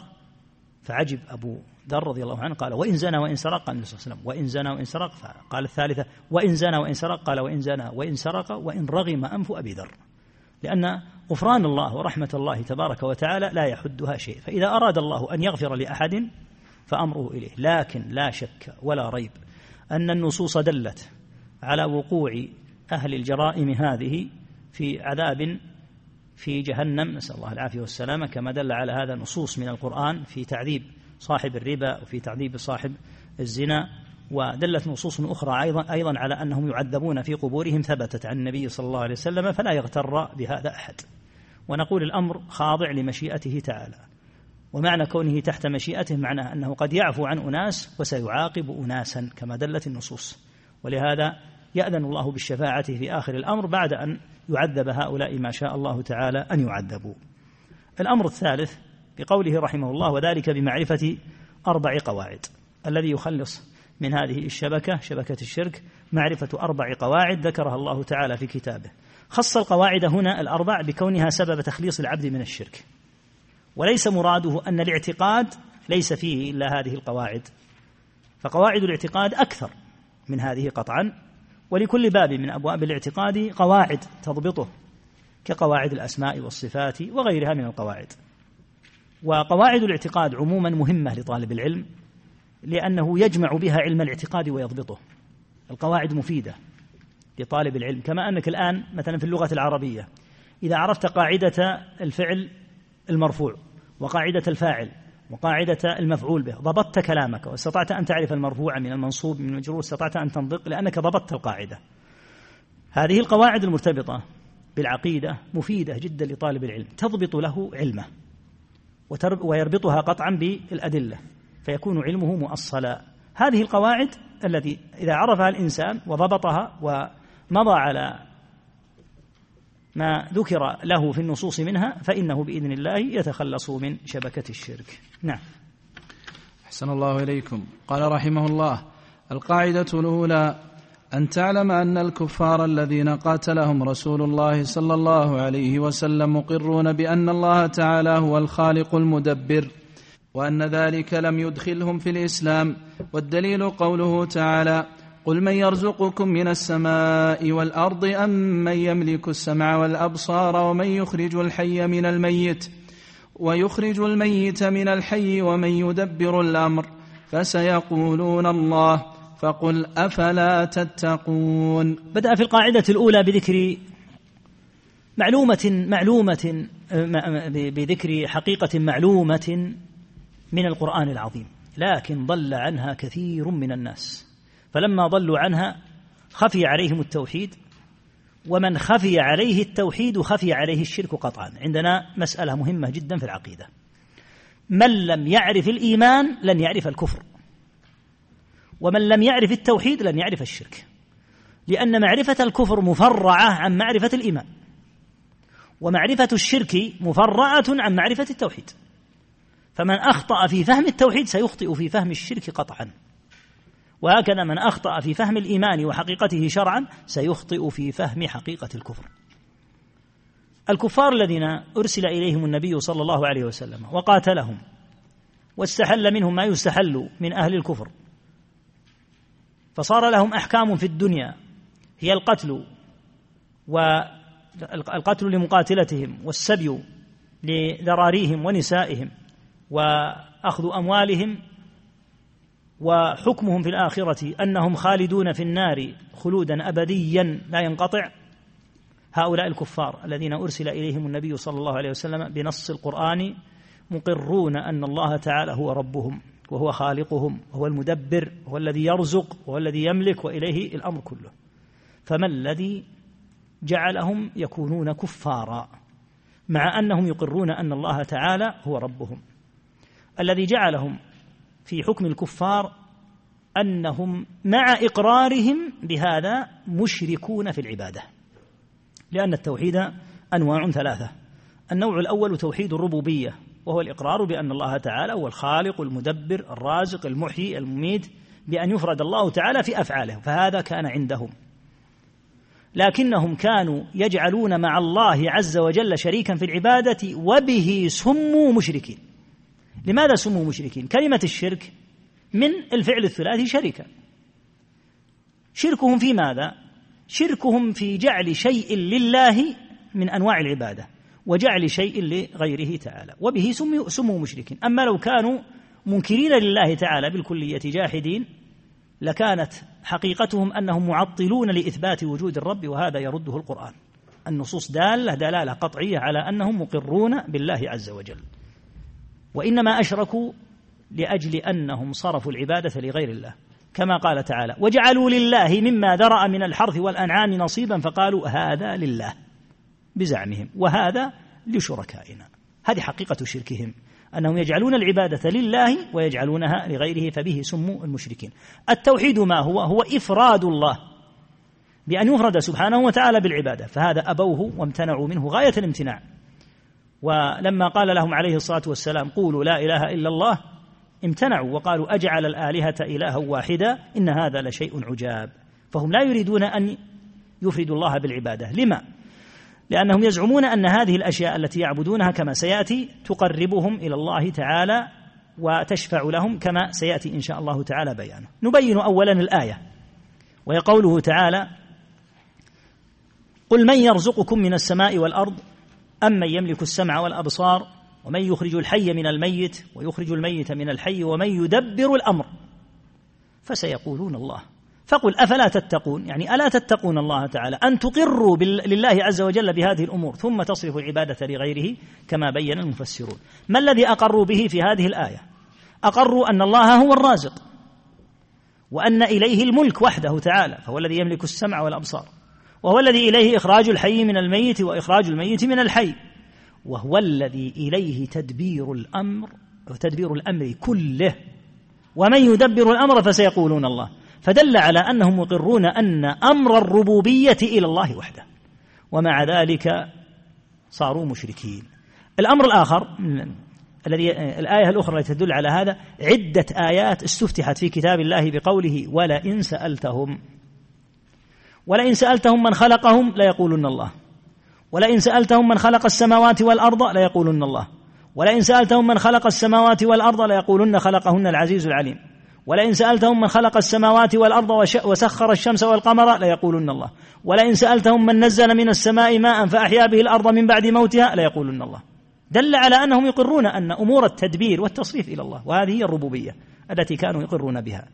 فعجب أبو ذر رضي الله عنه قال وإن زنى وإن سرق قال النبي صلى الله عليه وسلم وإن زنى وإن سرق. فقال الثالثة وإن زنى وإن سرق قال وإن زنى وإن سرق وإن رغم أنف أبي ذر. لأن غفران الله ورحمة الله تبارك وتعالى لا يحدها شيء. فإذا أراد الله أن يغفر لأحد فأمره إليه. لكن لا شك ولا ريب أن النصوص دلت على وقوع أهل الجرائم هذه في عذاب في جهنم. نسأل الله العافية والسلامة. كما دل على هذا نصوص من القرآن في تعذيب صاحب الربا وفي تعذيب صاحب الزنا. ودلت نصوص أخرى أيضا أيضا على أنهم يعذبون في قبورهم ثبتت عن النبي صلى الله عليه وسلم فلا يغتر بهذا أحد. ونقول الأمر خاضع لمشيئته تعالى. ومعنى كونه تحت مشيئته معناه أنه قد يعفو عن أناس وسيعاقب أناسا كما دلت النصوص. ولهذا يأذن الله بالشفاعة في آخر الأمر بعد أن يعذب هؤلاء ما شاء الله تعالى أن يعذبوا. الأمر الثالث بقوله رحمه الله وذلك بمعرفة أربع قواعد. الذي يخلص من هذه الشبكة شبكة الشرك معرفة أربع قواعد ذكرها الله تعالى في كتابه. خص القواعد هنا الأربع بكونها سبب تخليص العبد من الشرك. وليس مراده أن الاعتقاد ليس فيه إلا هذه القواعد. فقواعد الاعتقاد أكثر من هذه قطعا. ولكل باب من أبواب الاعتقاد قواعد تضبطه كقواعد الأسماء والصفات وغيرها من القواعد. وقواعد الاعتقاد عموما مهمة لطالب العلم. لأنه يجمع بها علم الاعتقاد ويضبطه. القواعد مفيدة لطالب العلم كما أنك الآن مثلا في اللغة العربية إذا عرفت قاعدة الفعل المرفوع وقاعدة الفاعل وقاعدة المفعول به ضبطت كلامك واستطعت أن تعرف المرفوع من المنصوب من المجرور استطعت أن تنطق لأنك ضبطت القاعدة. هذه القواعد المرتبطة بالعقيدة مفيدة جدا لطالب العلم تضبط له علمه ويربطها قطعا بالأدلة. فيكون علمه مؤصلا. هذه القواعد التي إذا عرفها الإنسان وضبطها ومضى على ما ذكر له في النصوص منها فإنه بإذن الله يتخلص من شبكة الشرك. نعم. أحسن الله إليكم. قال رحمه الله القاعدة الأولى أن تعلم أن الكفار الذين قاتلهم رسول الله صلى الله عليه وسلم مقرون بأن الله تعالى هو الخالق المدبر. وأن ذلك لم يدخلهم في الإسلام والدليل قوله تعالى قل من يرزقكم من السماء والأرض أم من يملك السمع والأبصار ومن يخرج الحي من الميت؟ ويخرج الميت من الحي ومن يدبر الأمر. فسيقولون الله فقل أفلا تتقون. بدأ في القاعدة الأولى بذكر معلومة معلومة بذكر حقيقة معلومة من القرآن العظيم لكن ضل عنها كثير من الناس. فلما ضلوا عنها خفي عليهم التوحيد ومن خفي عليه التوحيد خفي عليه الشرك قطعا. عندنا مسألة مهمة جدا في العقيدة. من لم يعرف الإيمان لن يعرف الكفر. ومن لم يعرف التوحيد لن يعرف الشرك. لأن معرفة الكفر مفرعة عن معرفة الإيمان. ومعرفة الشرك مفرعة عن معرفة التوحيد. فمن أخطأ في فهم التوحيد سيخطئ في فهم الشرك قطعا. وهكذا من أخطأ في فهم الإيمان وحقيقته شرعا سيخطئ في فهم حقيقة الكفر. الكفار الذين أرسل إليهم النبي صلى الله عليه وسلم وقاتلهم واستحل منهم ما يستحل من أهل الكفر. فصار لهم أحكام في الدنيا هي القتل والقتل لمقاتلتهم والسبي لذراريهم ونسائهم. وأخذ أموالهم وحكمهم في الآخرة أنهم خالدون في النار خلودا أبديا لا ينقطع. هؤلاء الكفار الذين أرسل إليهم النبي صلى الله عليه وسلم بنص القرآن مقرون أن الله تعالى هو ربهم وهو خالقهم وهو المدبر وهو الذي يرزق وهو الذي يملك وإليه الأمر كله. فما الذي جعلهم يكونون كفارا مع أنهم يقرون أن الله تعالى هو ربهم. الذي جعلهم في حكم الكفار أنهم مع إقرارهم بهذا مشركون في العبادة. لأن التوحيد أنواع ثلاثة. النوع الأول توحيد الربوبية وهو الإقرار بأن الله تعالى هو الخالق المدبر الرازق المحيي المميت بأن يفرد الله تعالى في أفعاله فهذا كان عندهم. لكنهم كانوا يجعلون مع الله عز وجل شريكا في العبادة وبه سموا مشركين. لماذا سموا مشركين؟ كلمة الشرك من الفعل الثلاثي شركا شركهم في ماذا؟ شركهم في جعل شيء لله من أنواع العبادة وجعل شيء لغيره تعالى وبه سموا مشركين. أما لو كانوا منكرين لله تعالى بالكلية جاحدين لكانت حقيقتهم أنهم معطلون لإثبات وجود الرب وهذا يرده القرآن. النصوص دالة دلالة قطعية على أنهم مقرون بالله عز وجل. وإنما أشركوا لأجل أنهم صرفوا العبادة لغير الله كما قال تعالى وجعلوا لله مما ذرأ من الحرث والأنعام نصيبا فقالوا هذا لله بزعمهم وهذا لشركائنا. هذه حقيقة شركهم أنهم يجعلون العبادة لله ويجعلونها لغيره فبه سموا المشركين. التوحيد ما هو؟ هو إفراد الله بأن يفرد سبحانه وتعالى بالعبادة فهذا أبوه وامتنعوا منه غاية الامتناع. ولما قال لهم عليه الصلاة والسلام قولوا لا إله إلا الله امتنعوا وقالوا أجعل الآلهة إلها واحدا إن هذا لشيء عجاب. فهم لا يريدون أن يفردوا الله بالعبادة. لما؟ لأنهم يزعمون أن هذه الأشياء التي يعبدونها كما سيأتي تقربهم إلى الله تعالى وتشفع لهم كما سيأتي إن شاء الله تعالى بيانه. نبين أولا الآية وهي قوله تعالى قل من يرزقكم من السماء والأرض أم من يملك السمع والأبصار ومن يخرج الحي من الميت ويخرج الميت من الحي ومن يدبر الأمر فسيقولون الله فقل أفلا تتقون يعني ألا تتقون الله تعالى أن تقروا لله عز وجل بهذه الأمور ثم تصرفوا العبادة لغيره كما بين المفسرون ما الذي أقروا به في هذه الآية؟ أقروا أن الله هو الرازق وأن إليه الملك وحده تعالى فهو الذي يملك السمع والأبصار وهو الذي إليه إخراج الحي من الميت وإخراج الميت من الحي. وهو الذي إليه تدبير الأمر وتدبير الأمر كله. ومن يدبر الأمر فسيقولون الله. فدل على أنهم مقرون أن أمر الربوبية إلى الله وحده. ومع ذلك صاروا مشركين. الأمر الآخر الذي الآية الأخرى التي تدل على هذا عدة آيات استفتحت في كتاب الله بقوله ولئن سألتهم ولئن سألتهم من خلقهم ليقولن الله. ولئن سألتهم من خلق السماوات والأرض ليقولن الله. ولئن سألتهم من خلق السماوات والأرض ليقولن خلقهن العزيز العليم. ولئن سألتهم من خلق السماوات والأرض وسخر الشمس والقمر ليقولن الله. ولئن سألتهم من نزل من السماء ماء فأحيا به الأرض من بعد موتها ليقولن الله. دل على أنهم يقرون أن أمور التدبير والتصريف إلى الله وهذه هي الربوبية التي كانوا يقرون بها.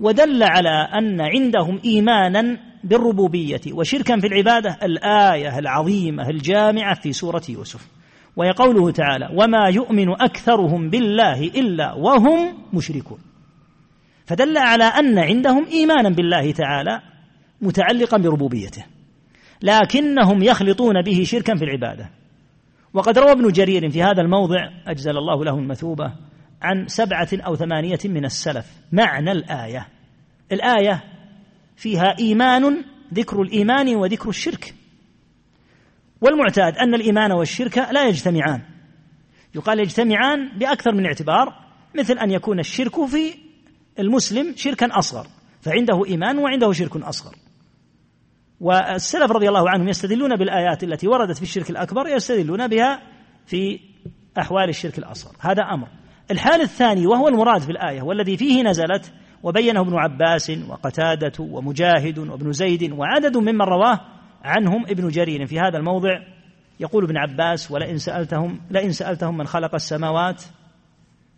ودل على أن عندهم إيمانا بالربوبية وشركا في العبادة الآية العظيمة الجامعة في سورة يوسف. وهي قوله تعالى وما يؤمن أكثرهم بالله إلا وهم مشركون فدل على أن عندهم إيمانا بالله تعالى متعلقا بربوبيته لكنهم يخلطون به شركا في العبادة. وقد روى ابن جرير في هذا الموضع أجزل الله له المثوبة عن سبعة أو ثمانية من السلف. معنى الآية. الآية فيها إيمان ذكر الإيمان وذكر الشرك. والمعتاد أن الإيمان والشرك لا يجتمعان. يقال يجتمعان بأكثر من اعتبار مثل أن يكون الشرك في المسلم شركا أصغر فعنده إيمان وعنده شرك أصغر. والسلف رضي الله عنهم يستدلون بالآيات التي وردت في الشرك الأكبر يستدلون بها في أحوال الشرك الأصغر. هذا أمر. الحال الثاني وهو المراد في الآية والذي فيه نزلت وبينه ابن عباس وقتادة ومجاهد وابن زيد وعدد ممن رواه عنهم ابن جرير. في هذا الموضع يقول ابن عباس ولئن سألتهم لئن سألتهم من خلق السماوات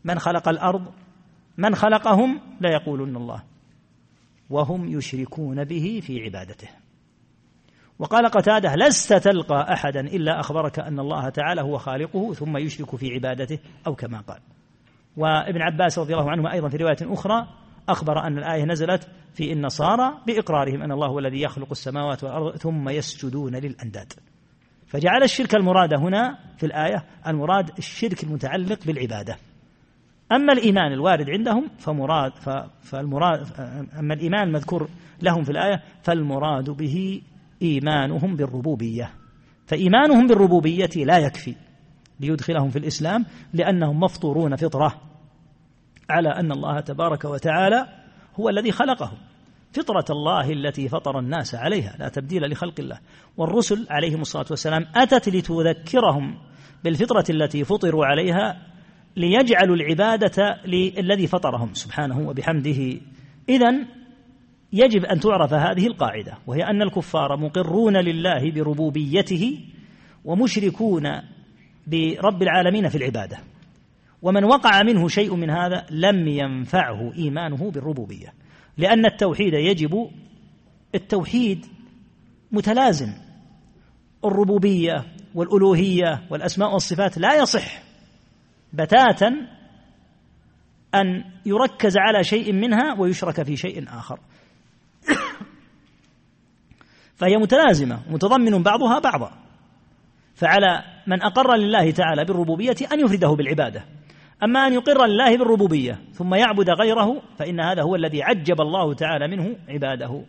من خلق الأرض من خلقهم لا يقولون الله وهم يشركون به في عبادته. وقال قتادة لست تلقى أحدا إلا أخبرك أن الله تعالى هو خالقه ثم يشرك في عبادته أو كما قال. وابن عباس رضي الله عنهما أيضا في رواية أخرى أخبر أن الآية نزلت في النصارى بإقرارهم أن الله هو الذي يخلق السماوات والأرض ثم يسجدون للأنداد. فجعل الشرك المراد هنا في الآية المراد الشرك المتعلق بالعبادة. أما الإيمان الوارد عندهم فمراد فالمراد أما الإيمان المذكور لهم في الآية فالمراد به إيمانهم بالربوبية. فإيمانهم بالربوبية لا يكفي. ليدخلهم في الإسلام لأنهم مفطورون فطرة على أن الله تبارك وتعالى هو الذي خلقهم. فطرة الله التي فطر الناس عليها لا تبديل لخلق الله. والرسل عليهم الصلاة والسلام أتت لتذكرهم بالفطرة التي فطروا عليها ليجعلوا العبادة للذي فطرهم. سبحانه وبحمده. إذا يجب أن تعرف هذه القاعدة وهي أن الكفار مقرون لله بربوبيته ومشركون برب العالمين في العبادة. ومن وقع منه شيء من هذا لم ينفعه إيمانه بالربوبية. لأن التوحيد يجب التوحيد متلازم. الربوبية والألوهية والأسماء والصفات لا يصح بتاتا أن يركز على شيء منها ويشرك في شيء آخر. *coughs* فهي متلازمة متضمن بعضها بعضا. فعلى من أقر لله تعالى بالربوبية أن يفرده بالعبادة. أما أن يقر لله بالربوبية ثم يعبد غيره فإن هذا هو الذي عجب الله تعالى منه عباده.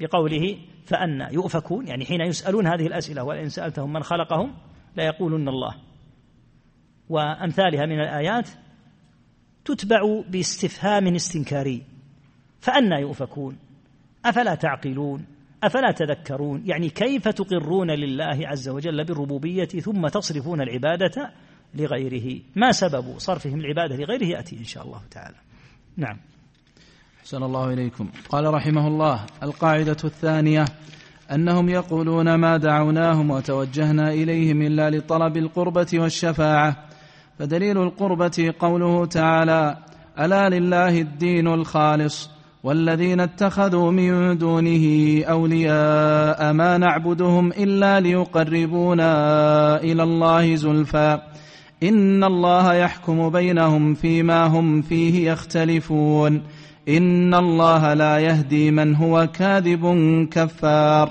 بقوله فأنا يؤفكون يعني حين يسألون هذه الأسئلة ولئن سألتهم من خلقهم لا يقولون الله. وأمثالها من الآيات تتبع باستفهام استنكاري. فأنا يؤفكون أفلا تعقلون؟ أفلا تذكرون؟ يعني كيف تقرون لله عز وجل بالربوبية ثم تصرفون العبادة لغيره؟ ما سبب صرفهم العبادة لغيره؟ يأتي إن شاء الله تعالى. نعم. أحسن الله إليكم. قال رحمه الله القاعدة الثانية أنهم يقولون ما دعوناهم وتوجهنا إليهم إلا لطلب القربة والشفاعة. فدليل القربة قوله تعالى ألا لله الدين الخالص؟ والذين اتخذوا من دونه أولياء ما نعبدهم إلا ليقربونا إلى الله زلفى. إن الله يحكم بينهم فيما هم فيه يختلفون. إن الله لا يهدي من هو كاذب كفار.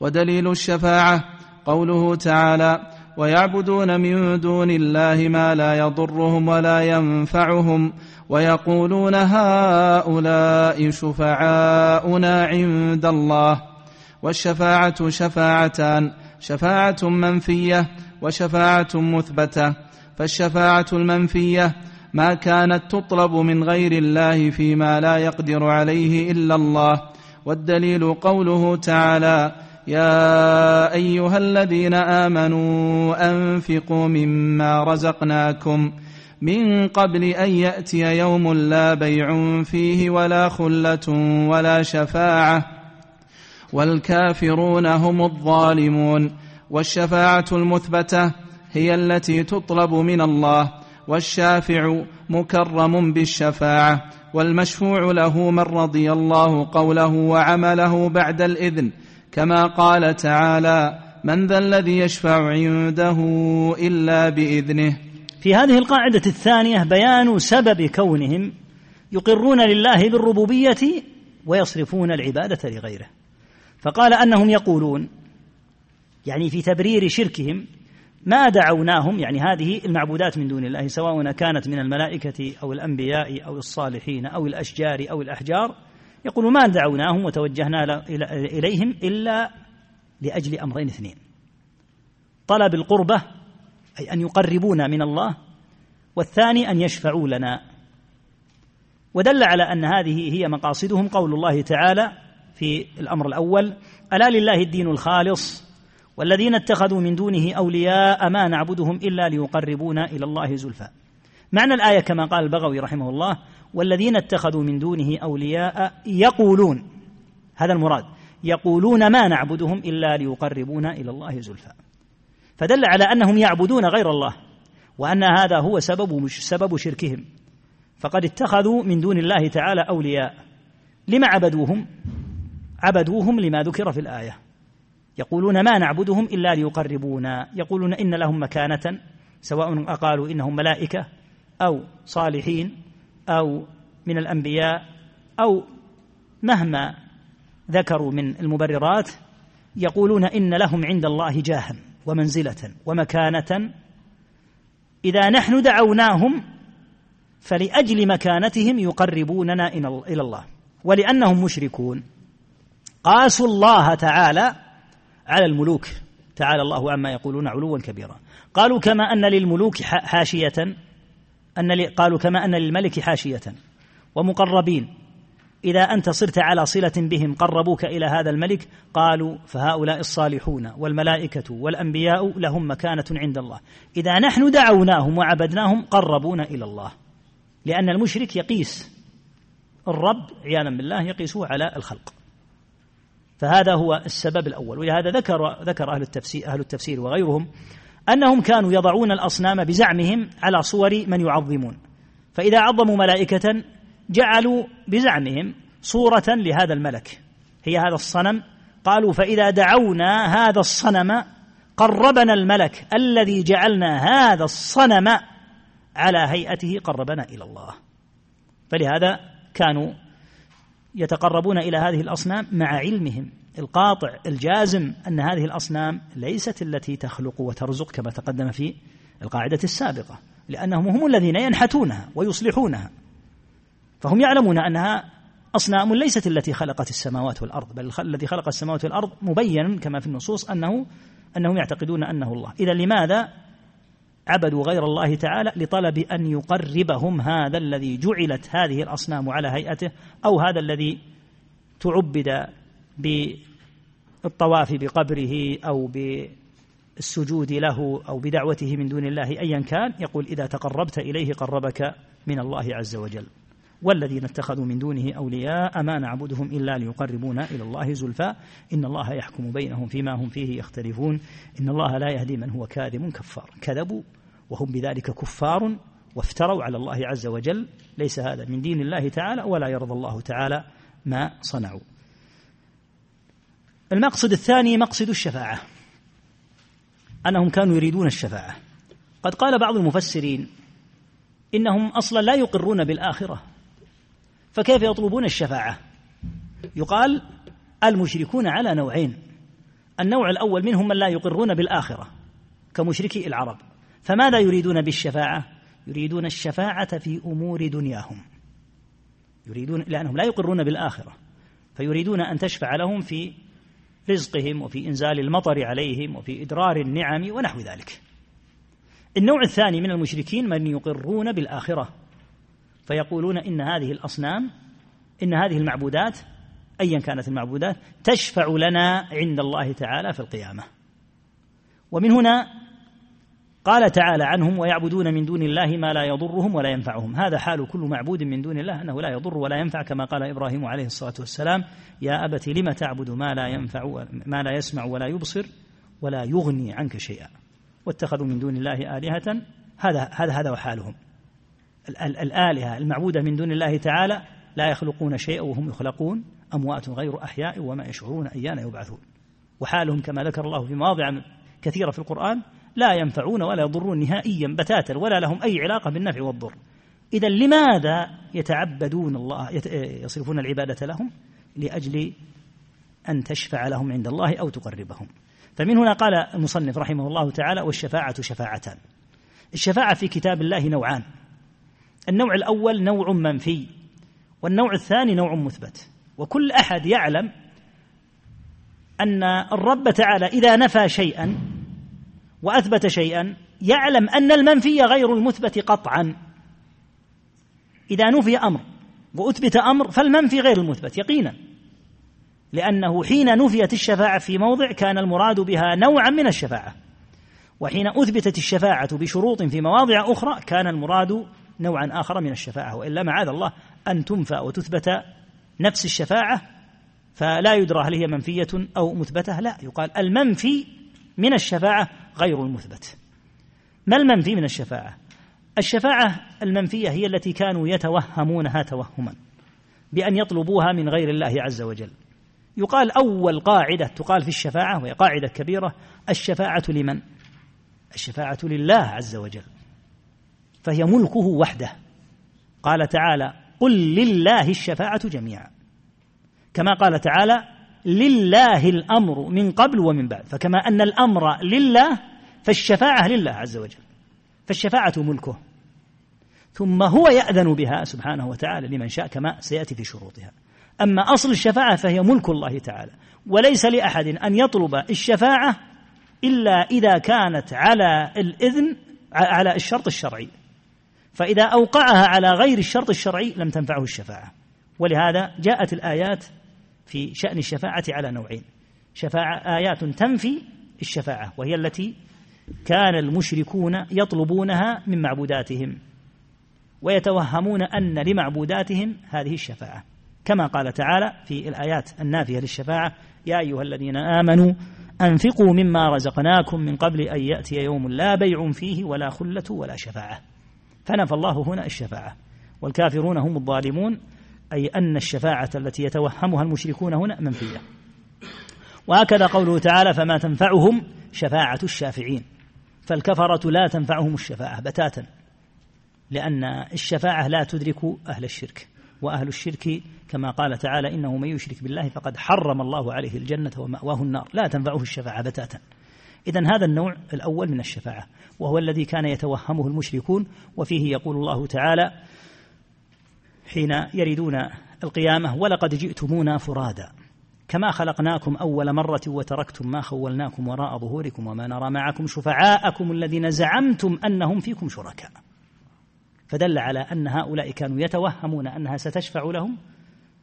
ودليل الشفاعة قوله تعالى ويعبدون من دون الله ما لا يضرهم ولا ينفعهم. ويقولون هؤلاء شفعاؤنا عند الله. والشفاعة شفاعتان شفاعة منفية وشفاعة مثبتة. فالشفاعة المنفية ما كانت تطلب من غير الله فيما لا يقدر عليه إلا الله. والدليل قوله تعالى يا أيها الذين آمنوا أنفقوا مما رزقناكم. من قبل أن يأتي يوم لا بيع فيه ولا خلة ولا شفاعة. والكافرون هم الظالمون. والشفاعة المثبتة هي التي تطلب من الله. والشافع مكرم بالشفاعة. والمشفوع له من رضي الله قوله وعمله بعد الإذن. كما قال تعالى من ذا الذي يشفع عنده إلا بإذنه في هذه القاعدة الثانية بيان سبب كونهم يقرون لله بالربوبية ويصرفون العبادة لغيره. فقال أنهم يقولون يعني في تبرير شركهم ما دعوناهم يعني هذه المعبودات من دون الله سواء كانت من الملائكة أو الأنبياء أو الصالحين أو الأشجار أو الأحجار يقول ما دعوناهم وتوجهنا إليهم إلا لأجل أمرين اثنين. طلب القربة أي أن يقربونا من الله والثاني أن يشفعوا لنا. ودل على أن هذه هي مقاصدهم قول الله تعالى في الأمر الأول ألا لله الدين الخالص والذين اتخذوا من دونه أولياء ما نعبدهم إلا ليقربونا إلى الله زلفى. معنى الآية كما قال البغوي رحمه الله والذين اتخذوا من دونه أولياء يقولون هذا المراد يقولون ما نعبدهم إلا ليقربونا إلى الله زلفى. فدل على أنهم يعبدون غير الله وأن هذا هو سبب سبب شركهم. فقد اتخذوا من دون الله تعالى أولياء. لما عبدوهم؟ عبدوهم لما ذكر في الآية. يقولون ما نعبدهم إلا ليقربونا. يقولون إن لهم مكانة سواء أقالوا إنهم ملائكة أو صالحين أو من الأنبياء أو مهما ذكروا من المبررات يقولون إن لهم عند الله جاها. ومنزلة ومكانة. إذا نحن دعوناهم فلأجل مكانتهم يقربوننا إلى الله ولأنهم مشركون. قاسوا الله تعالى على الملوك. تعالى الله عما يقولون علوا كبيرا. قالوا كما أن للملوك حاشية أن قالوا كما أن للملك حاشية. ومقربين. إذا أنت صرت على صلة بهم قربوك إلى هذا الملك؟ قالوا فهؤلاء الصالحون والملائكة والأنبياء لهم مكانة عند الله. إذا نحن دعوناهم وعبدناهم قربونا إلى الله. لأن المشرك يقيس الرب عياذا بالله يقيسه على الخلق. فهذا هو السبب الأول. ولهذا ذكر ذكر أهل التفسير أهل التفسير وغيرهم أنهم كانوا يضعون الأصنام بزعمهم على صور من يعظمون. فإذا عظموا ملائكة جعلوا بزعمهم صورة لهذا الملك. هي هذا الصنم. قالوا فإذا دعونا هذا الصنم قربنا الملك الذي جعلنا هذا الصنم على هيئته قربنا إلى الله. فلهذا كانوا يتقربون إلى هذه الأصنام مع علمهم. القاطع الجازم أن هذه الأصنام ليست التي تخلق وترزق كما تقدم في القاعدة السابقة لأنهم هم الذين ينحتونها ويصلحونها. فهم يعلمون أنها أصنام ليست التي خلقت السماوات والأرض بل الذي خلق السماوات والأرض مبين كما في النصوص أنه أنهم يعتقدون أنه الله. إذا لماذا عبدوا غير الله تعالى؟ لطلب أن يقربهم هذا الذي جعلت هذه الأصنام على هيئته أو هذا الذي تعبد بالطواف بقبره أو بالسجود له أو بدعوته من دون الله أيا كان. يقول إذا تقربت إليه قربك من الله عز وجل. والذين اتخذوا من دونه أولياء ما نعبدهم إلا ليقربونا إلى الله زلفى. إن الله يحكم بينهم فيما هم فيه يختلفون. إن الله لا يهدي من هو كاذب كفار. كذبوا وهم بذلك كفار وافتروا على الله عز وجل. ليس هذا من دين الله تعالى ولا يرضى الله تعالى ما صنعوا. المقصد الثاني مقصد الشفاعة. أنهم كانوا يريدون الشفاعة. قد قال بعض المفسرين إنهم أصلا لا يقرون بالآخرة. فكيف يطلبون الشفاعة؟ يقال المشركون على نوعين. النوع الأول منهم من لا يقرون بالآخرة كمشركي العرب. فماذا يريدون بالشفاعة؟ يريدون الشفاعة في أمور دنياهم. يريدون لأنهم لا يقرون بالآخرة. فيريدون أن تشفع لهم في رزقهم وفي إنزال المطر عليهم وفي إدرار النعم ونحو ذلك. النوع الثاني من المشركين من يقرون بالآخرة. فيقولون إن هذه الأصنام إن هذه المعبودات أيا كانت المعبودات تشفع لنا عند الله تعالى في القيامة. ومن هنا قال تعالى عنهم ويعبدون من دون الله ما لا يضرهم ولا ينفعهم. هذا حال كل معبود من دون الله أنه لا يضر ولا ينفع كما قال إبراهيم عليه الصلاة والسلام يا أبت لم تعبد ما لا ينفع ما لا يسمع ولا يبصر ولا يغني عنك شيئا. واتخذوا من دون الله آلهة. هذا هذا هذا حالهم. الآلهة المعبودة من دون الله تعالى لا يخلقون شيئا وهم يخلقون أموات غير أحياء وما يشعرون أيان يبعثون. وحالهم كما ذكر الله في مواضع كثيرة في القرآن لا ينفعون ولا يضرون نهائيا بتاتا ولا لهم أي علاقة بالنفع والضر. إذا لماذا يتعبدون الله يصرفون العبادة لهم؟ لأجل أن تشفع لهم عند الله أو تقربهم. فمن هنا قال المصنف رحمه الله تعالى والشفاعة شفاعتان. الشفاعة في كتاب الله نوعان. النوع الأول نوع منفي والنوع الثاني نوع مثبت. وكل أحد يعلم أن الرب تعالى إذا نفى شيئا وأثبت شيئا يعلم أن المنفي غير المثبت قطعا. إذا نفي أمر وأثبت أمر فالمنفي غير المثبت يقينا. لأنه حين نفيت الشفاعة في موضع كان المراد بها نوعا من الشفاعة. وحين أثبتت الشفاعة بشروط في مواضع أخرى كان المراد نوعا آخر من الشفاعة وإلا معاذ الله أن تنفى وتثبت نفس الشفاعة فلا يدرى هل هي منفية أو مثبتة لا يقال المنفي من الشفاعة غير المثبت. ما المنفي من الشفاعة؟ الشفاعة المنفية هي التي كانوا يتوهمونها توهما بأن يطلبوها من غير الله عز وجل. يقال أول قاعدة تقال في الشفاعة وهي قاعدة كبيرة الشفاعة لمن؟ الشفاعة لله عز وجل. فهي ملكه وحده. قال تعالى قل لله الشفاعة جميعا. كما قال تعالى لله الأمر من قبل ومن بعد. فكما أن الأمر لله فالشفاعة لله عز وجل. فالشفاعة ملكه. ثم هو يأذن بها سبحانه وتعالى لمن شاء كما سيأتي في شروطها. أما أصل الشفاعة فهي ملك الله تعالى. وليس لأحد أن يطلب الشفاعة إلا إذا كانت على الإذن على الشرط الشرعي. فإذا أوقعها على غير الشرط الشرعي لم تنفعه الشفاعة. ولهذا جاءت الآيات في شأن الشفاعة على نوعين. شفاعة آيات تنفي الشفاعة وهي التي كان المشركون يطلبونها من معبوداتهم ويتوهمون أن لمعبوداتهم هذه الشفاعة. كما قال تعالى في الآيات النافية للشفاعة يا أيها الذين آمنوا أنفقوا مما رزقناكم من قبل أن يأتي يوم لا بيع فيه ولا خلة ولا شفاعة. فنفى الله هنا الشفاعة. والكافرون هم الظالمون أي أن الشفاعة التي يتوهمها المشركون هنا منفية. وهكذا قوله تعالى فما تنفعهم شفاعة الشافعين. فالكفرة لا تنفعهم الشفاعة بتاتا لأن الشفاعة لا تدرك أهل الشرك. وأهل الشرك كما قال تعالى إنه من يشرك بالله فقد حرم الله عليه الجنة ومأواه النار. لا تنفعه الشفاعة بتاتا. إذا هذا النوع الأول من الشفاعة وهو الذي كان يتوهمه المشركون وفيه يقول الله تعالى حين يريدون القيامة ولقد جئتمونا فرادا كما خلقناكم أول مرة وتركتم ما خولناكم وراء ظهوركم وما نرى معكم شفعاءكم الذين زعمتم أنهم فيكم شركاء. فدل على أن هؤلاء كانوا يتوهمون أنها ستشفع لهم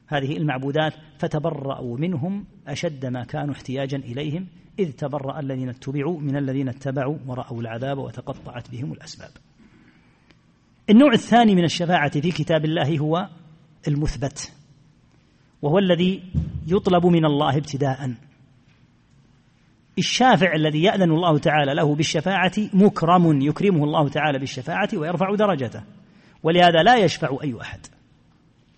هذه المعبودات فتبرأوا منهم أشد ما كانوا احتياجا إليهم إذ تبرأ الذين اتبعوا من الذين اتبعوا ورأوا العذاب وتقطعت بهم الأسباب. النوع الثاني من الشفاعة في كتاب الله هو المثبت وهو الذي يطلب من الله ابتداء. الشافع الذي يأذن الله تعالى له بالشفاعة مكرم يكرمه الله تعالى بالشفاعة ويرفع درجته ولهذا لا يشفع أي أحد.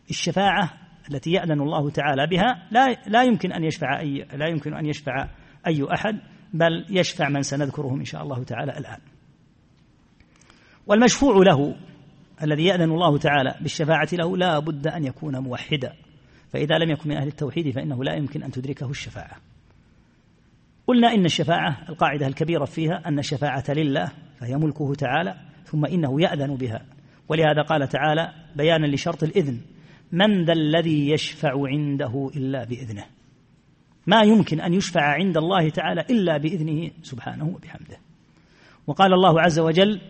الشفاعة التي يأذن الله تعالى بها لا لا يمكن أن يشفع أي لا يمكن أن يشفع أي أحد بل يشفع من سنذكرهم إن شاء الله تعالى الآن. والمشفوع له الذي يأذن الله تعالى بالشفاعة له لا بد أن يكون موحدا. فإذا لم يكن من أهل التوحيد فإنه لا يمكن أن تدركه الشفاعة. قلنا إن الشفاعة القاعدة الكبيرة فيها أن الشفاعة لله فهي ملكه تعالى ثم إنه يأذن بها. ولهذا قال تعالى بيانا لشرط الإذن. من ذا الذي يشفع عنده إلا بإذنه؟ ما يمكن أن يشفع عند الله تعالى إلا بإذنه سبحانه وبحمده. وقال الله عز وجل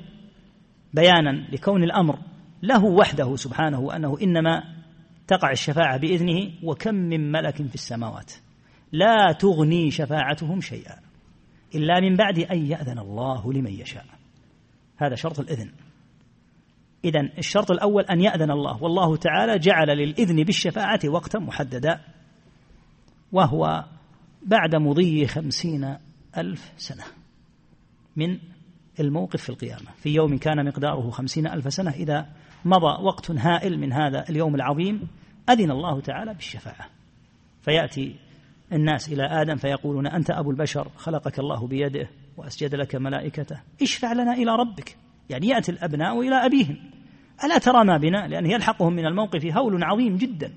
بيانا لكون الأمر له وحده سبحانه وأنه إنما تقع الشفاعة بإذنه وكم من ملك في السماوات. لا تغني شفاعتهم شيئا إلا من بعد أن يأذن الله لمن يشاء. هذا شرط الإذن. إذا الشرط الأول أن يأذن الله. والله تعالى جعل للإذن بالشفاعة وقتا محددا وهو بعد مضي خمسين ألف سنة من الموقف في القيامة. في يوم كان مقداره خمسين ألف سنة إذا مضى وقت هائل من هذا اليوم العظيم أذن الله تعالى بالشفاعة. فيأتي الناس إلى آدم فيقولون أنت أبو البشر خلقك الله بيده وأسجد لك ملائكته. اشفع لنا إلى ربك. يعني يأتي الأبناء إلى أبيهم. ألا ترى ما بنا؟ لأن يلحقهم من الموقف هول عظيم جدا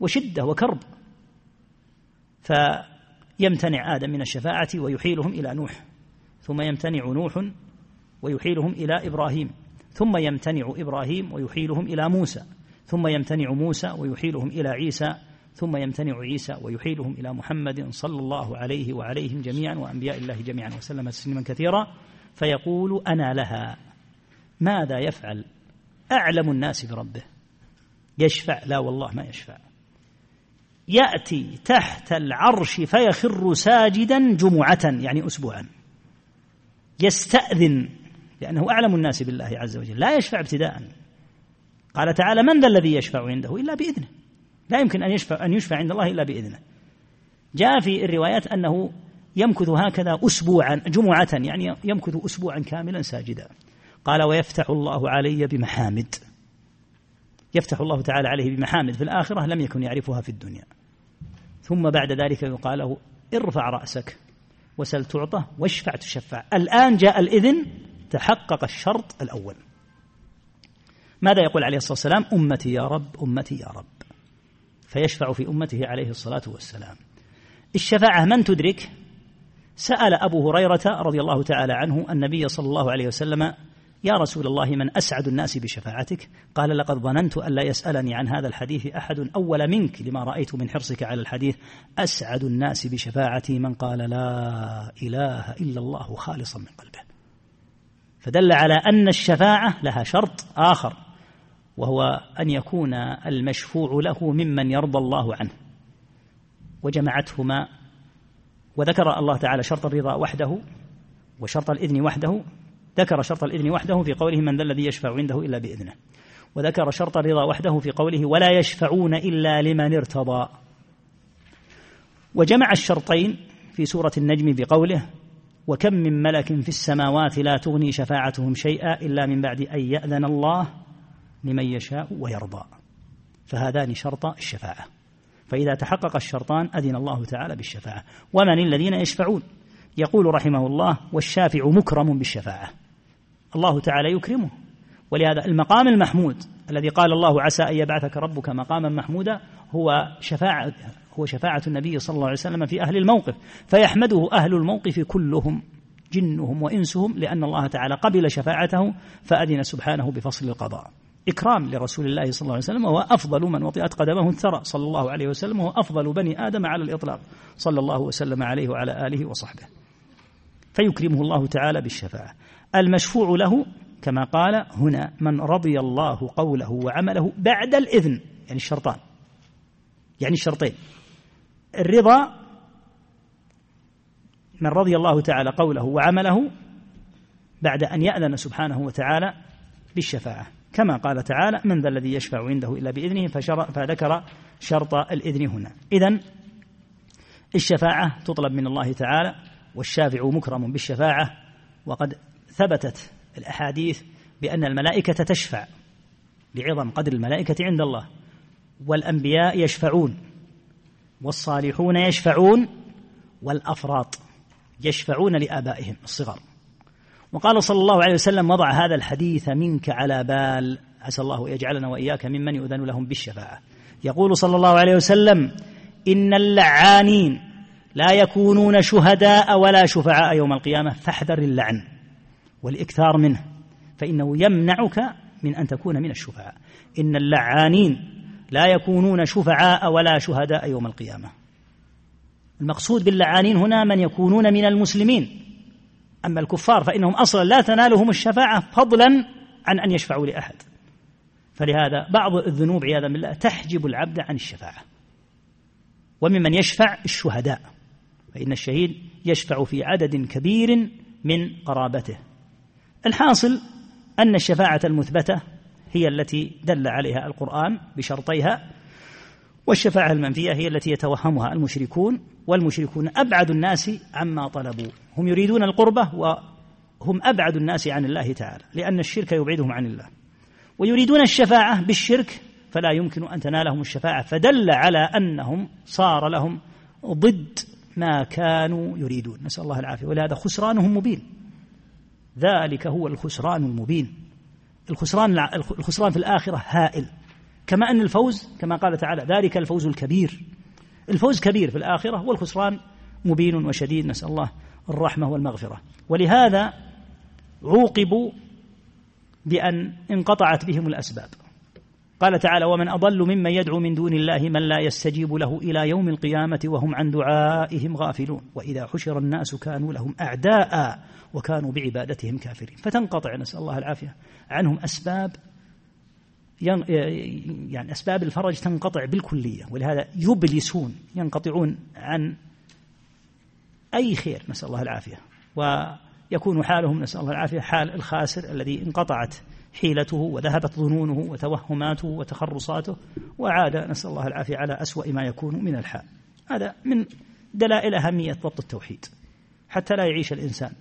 وشدة وكرب. فيمتنع آدم من الشفاعة ويحيلهم إلى نوح. ثم يمتنع نوح ويحيلهم إلى إبراهيم. ثم يمتنع إبراهيم ويحيلهم إلى موسى. ثم يمتنع موسى ويحيلهم إلى عيسى. ثم يمتنع عيسى ويحيلهم إلى محمد صلى الله عليه وعليهم جميعا وأنبياء الله جميعا وسلم تسليما كثيرا. فيقول أنا لها. ماذا يفعل؟ أعلم الناس بربه. يشفع؟ لا والله ما يشفع. يأتي تحت العرش فيخر ساجدا جمعة يعني أسبوعا. يستأذن لأنه أعلم الناس بالله عز وجل. لا يشفع ابتداء قال تعالى من ذا الذي يشفع عنده؟ إلا بإذنه. لا يمكن أن يشفع, أن يشفع عند الله إلا بإذنه. جاء في الروايات أنه يمكث هكذا أسبوعا جمعة يعني يمكث أسبوعا كاملا ساجدا. قال ويفتح الله علي بمحامد. يفتح الله تعالى عليه بمحامد. في الآخرة لم يكن يعرفها في الدنيا. ثم بعد ذلك يقال له ارفع رأسك. وسل تعطى واشفع تشفع. الآن جاء الإذن تحقق الشرط الأول. ماذا يقول عليه الصلاة والسلام؟ أمتي يا رب أمتي يا رب. فيشفع في أمته عليه الصلاة والسلام. الشفاعة من تدرك؟ سأل أبو هريرة رضي الله تعالى عنه النبي صلى الله عليه وسلم يا رسول الله من أسعد الناس بشفاعتك؟ قال لقد ظننت ألا يسألني عن هذا الحديث أحد أول منك لما رأيت من حرصك على الحديث. أسعد الناس بشفاعتي من قال لا إله إلا الله خالصا من قلبه. فدل على أن الشفاعة لها شرط آخر وهو أن يكون المشفوع له ممن يرضى الله عنه. وجمعتهما وذكر الله تعالى شرط الرضا وحده وشرط الإذن وحده ذكر شرط الإذن وحده في قوله من ذا الذي يشفع عنده إلا بإذنه وذكر شرط الرضا وحده في قوله ولا يشفعون إلا لمن ارتضى وجمع الشرطين في سورة النجم بقوله وكم من ملك في السماوات لا تغني شفاعتهم شيئا إلا من بعد أن يأذن الله لمن يشاء ويرضى فهذان شرطا الشفاعة. فإذا تحقق الشرطان أذن الله تعالى بالشفاعة. ومن الذين يشفعون؟ يقول رحمه الله والشافع مكرم بالشفاعة الله تعالى يكرمه. ولهذا المقام المحمود الذي قال الله عسى أن يبعثك ربك مقاما محمودا هو شفاعة هو شفاعة النبي صلى الله عليه وسلم في أهل الموقف. فيحمده أهل الموقف كلهم جنهم وإنسهم لأن الله تعالى قبل شفاعته فأذن سبحانه بفصل القضاء. إكرام لرسول الله صلى الله عليه وسلم وهو أفضل من وطئت قدمه الثرى صلى الله عليه وسلم وهو أفضل بني آدم على الإطلاق صلى الله وسلم عليه وعلى آله وصحبه. فيكرمه الله تعالى بالشفاعة. المشفوع له كما قال هنا من رضي الله قوله وعمله بعد الإذن يعني الشرطان. يعني الشرطين. الرضا من رضي الله تعالى قوله وعمله بعد أن يأذن سبحانه وتعالى بالشفاعة. كما قال تعالى من ذا الذي يشفع عنده إلا بإذنه فذكر شرط الإذن هنا. إذا الشفاعة تطلب من الله تعالى والشافع مكرم بالشفاعة وقد ثبتت الأحاديث بأن الملائكة تشفع لعظم قدر الملائكة عند الله والأنبياء يشفعون والصالحون يشفعون والأفراط يشفعون لآبائهم الصغار. وقال صلى الله عليه وسلم وضع هذا الحديث منك على بال عسى الله يجعلنا وإياك ممن يؤذن لهم بالشفاعة. يقول صلى الله عليه وسلم إن اللعانين لا يكونون شهداء ولا شفعاء يوم القيامة فاحذر اللعن. والإكثار منه فإنه يمنعك من أن تكون من الشفعاء. إن اللعانين لا يكونون شفعاء ولا شهداء يوم القيامة. المقصود باللعانين هنا من يكونون من المسلمين. أما الكفار فإنهم أصلا لا تنالهم الشفاعة فضلا عن أن يشفعوا لأحد. فلهذا بعض الذنوب عياذا بالله تحجب العبد عن الشفاعة. وممن يشفع الشهداء فإن الشهيد يشفع في عدد كبير من قرابته. الحاصل أن الشفاعة المثبتة هي التي دل عليها القرآن بشرطيها والشفاعة المنفية هي التي يتوهمها المشركون والمشركون أبعد الناس عما طلبوا. هم يريدون القربة وهم أبعد الناس عن الله تعالى لأن الشرك يبعدهم عن الله. ويريدون الشفاعة بالشرك فلا يمكن أن تنالهم الشفاعة. فدل على أنهم صار لهم ضد ما كانوا يريدون. نسأل الله العافية. ولهذا خسرانهم مبين. ذلك هو الخسران المبين. الخسران الخسران في الآخرة هائل. كما أن الفوز كما قال تعالى ذلك الفوز الكبير. الفوز كبير في الآخرة والخسران مبين وشديد. نسأل الله الرحمة والمغفرة. ولهذا عوقبوا بأن انقطعت بهم الأسباب. قال تعالى ومن أضل ممن يدعو من دون الله من لا يستجيب له إلى يوم القيامة وهم عن دعائهم غافلون. وإذا حشر الناس كانوا لهم أعداء وكانوا بعبادتهم كافرين. فتنقطع نسأل الله العافية عنهم أسباب يعني أسباب الفرج تنقطع بالكلية ولهذا يبلسون ينقطعون عن أي خير نسأل الله العافية. ويكون حالهم نسأل الله العافية حال الخاسر الذي انقطعت حيلته وذهبت ظنونه وتوهماته وتخرصاته وعاد نسأل الله العافية على أسوأ ما يكون من الحال. هذا من دلائل أهمية ضبط التوحيد. حتى لا يعيش الإنسان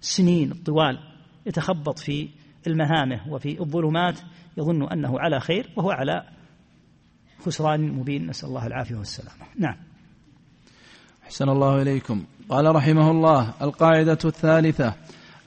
سنين طوال يتخبط في المهامه وفي الظلمات يظن أنه على خير وهو على خسران مبين. نسأل الله العافية والسلامة. نعم. أحسن الله إليكم. قال رحمه الله القاعدة الثالثة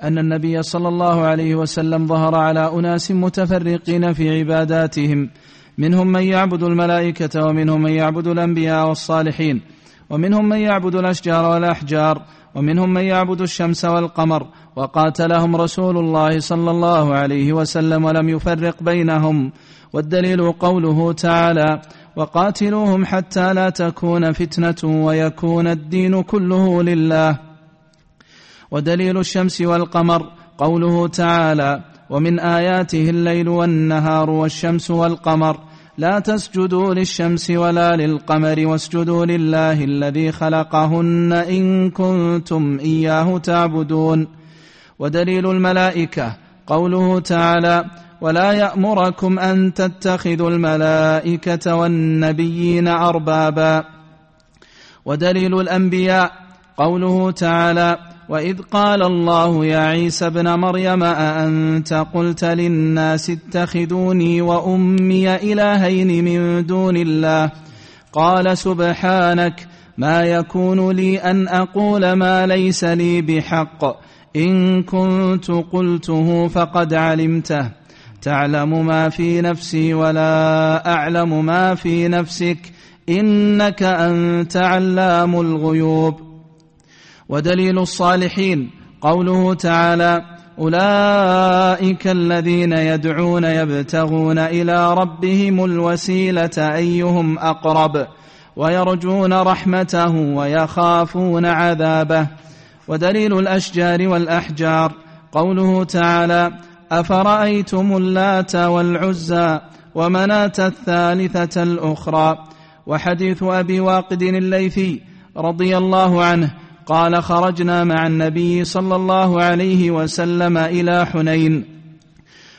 أن النبي صلى الله عليه وسلم ظهر على أناس متفرقين في عباداتهم منهم من يعبد الملائكة ومنهم من يعبد الأنبياء والصالحين ومنهم من يعبد الأشجار والأحجار ومنهم من يعبد الشمس والقمر وقاتلهم رسول الله صلى الله عليه وسلم ولم يفرق بينهم والدليل قوله تعالى وقاتلوهم حتى لا تكون فتنة ويكون الدين كله لله ودليل الشمس والقمر قوله تعالى ومن آياته الليل والنهار والشمس والقمر لا تسجدوا للشمس ولا للقمر واسجدوا لله الذي خلقهن إن كنتم إياه تعبدون ودليل الملائكة قوله تعالى ولا يأمركم أن تتخذوا الملائكة والنبيين أربابا ودليل الأنبياء قوله تعالى وإذ قال الله يا عيسى ابن مريم أأنت قلت للناس اتخذوني وأمي إلهين من دون الله؟ قال سبحانك ما يكون لي أن أقول ما ليس لي بحق. إن كنت قلته فقد علمته. تعلم ما في نفسي ولا أعلم ما في نفسك. إنك أنت علام الغيوب. ودليل الصالحين. قوله تعالى أولئك الذين يدعون يبتغون إلى ربهم الوسيلة أيهم أقرب ويرجون رحمته ويخافون عذابه. ودليل الأشجار والأحجار. قوله تعالى أفرأيتم اللات والعزى ومناة الثالثة الأخرى؟ وحديث أبي واقد الليثي رضي الله عنه قال خرجنا مع النبي صلى الله عليه وسلم إلى حنين.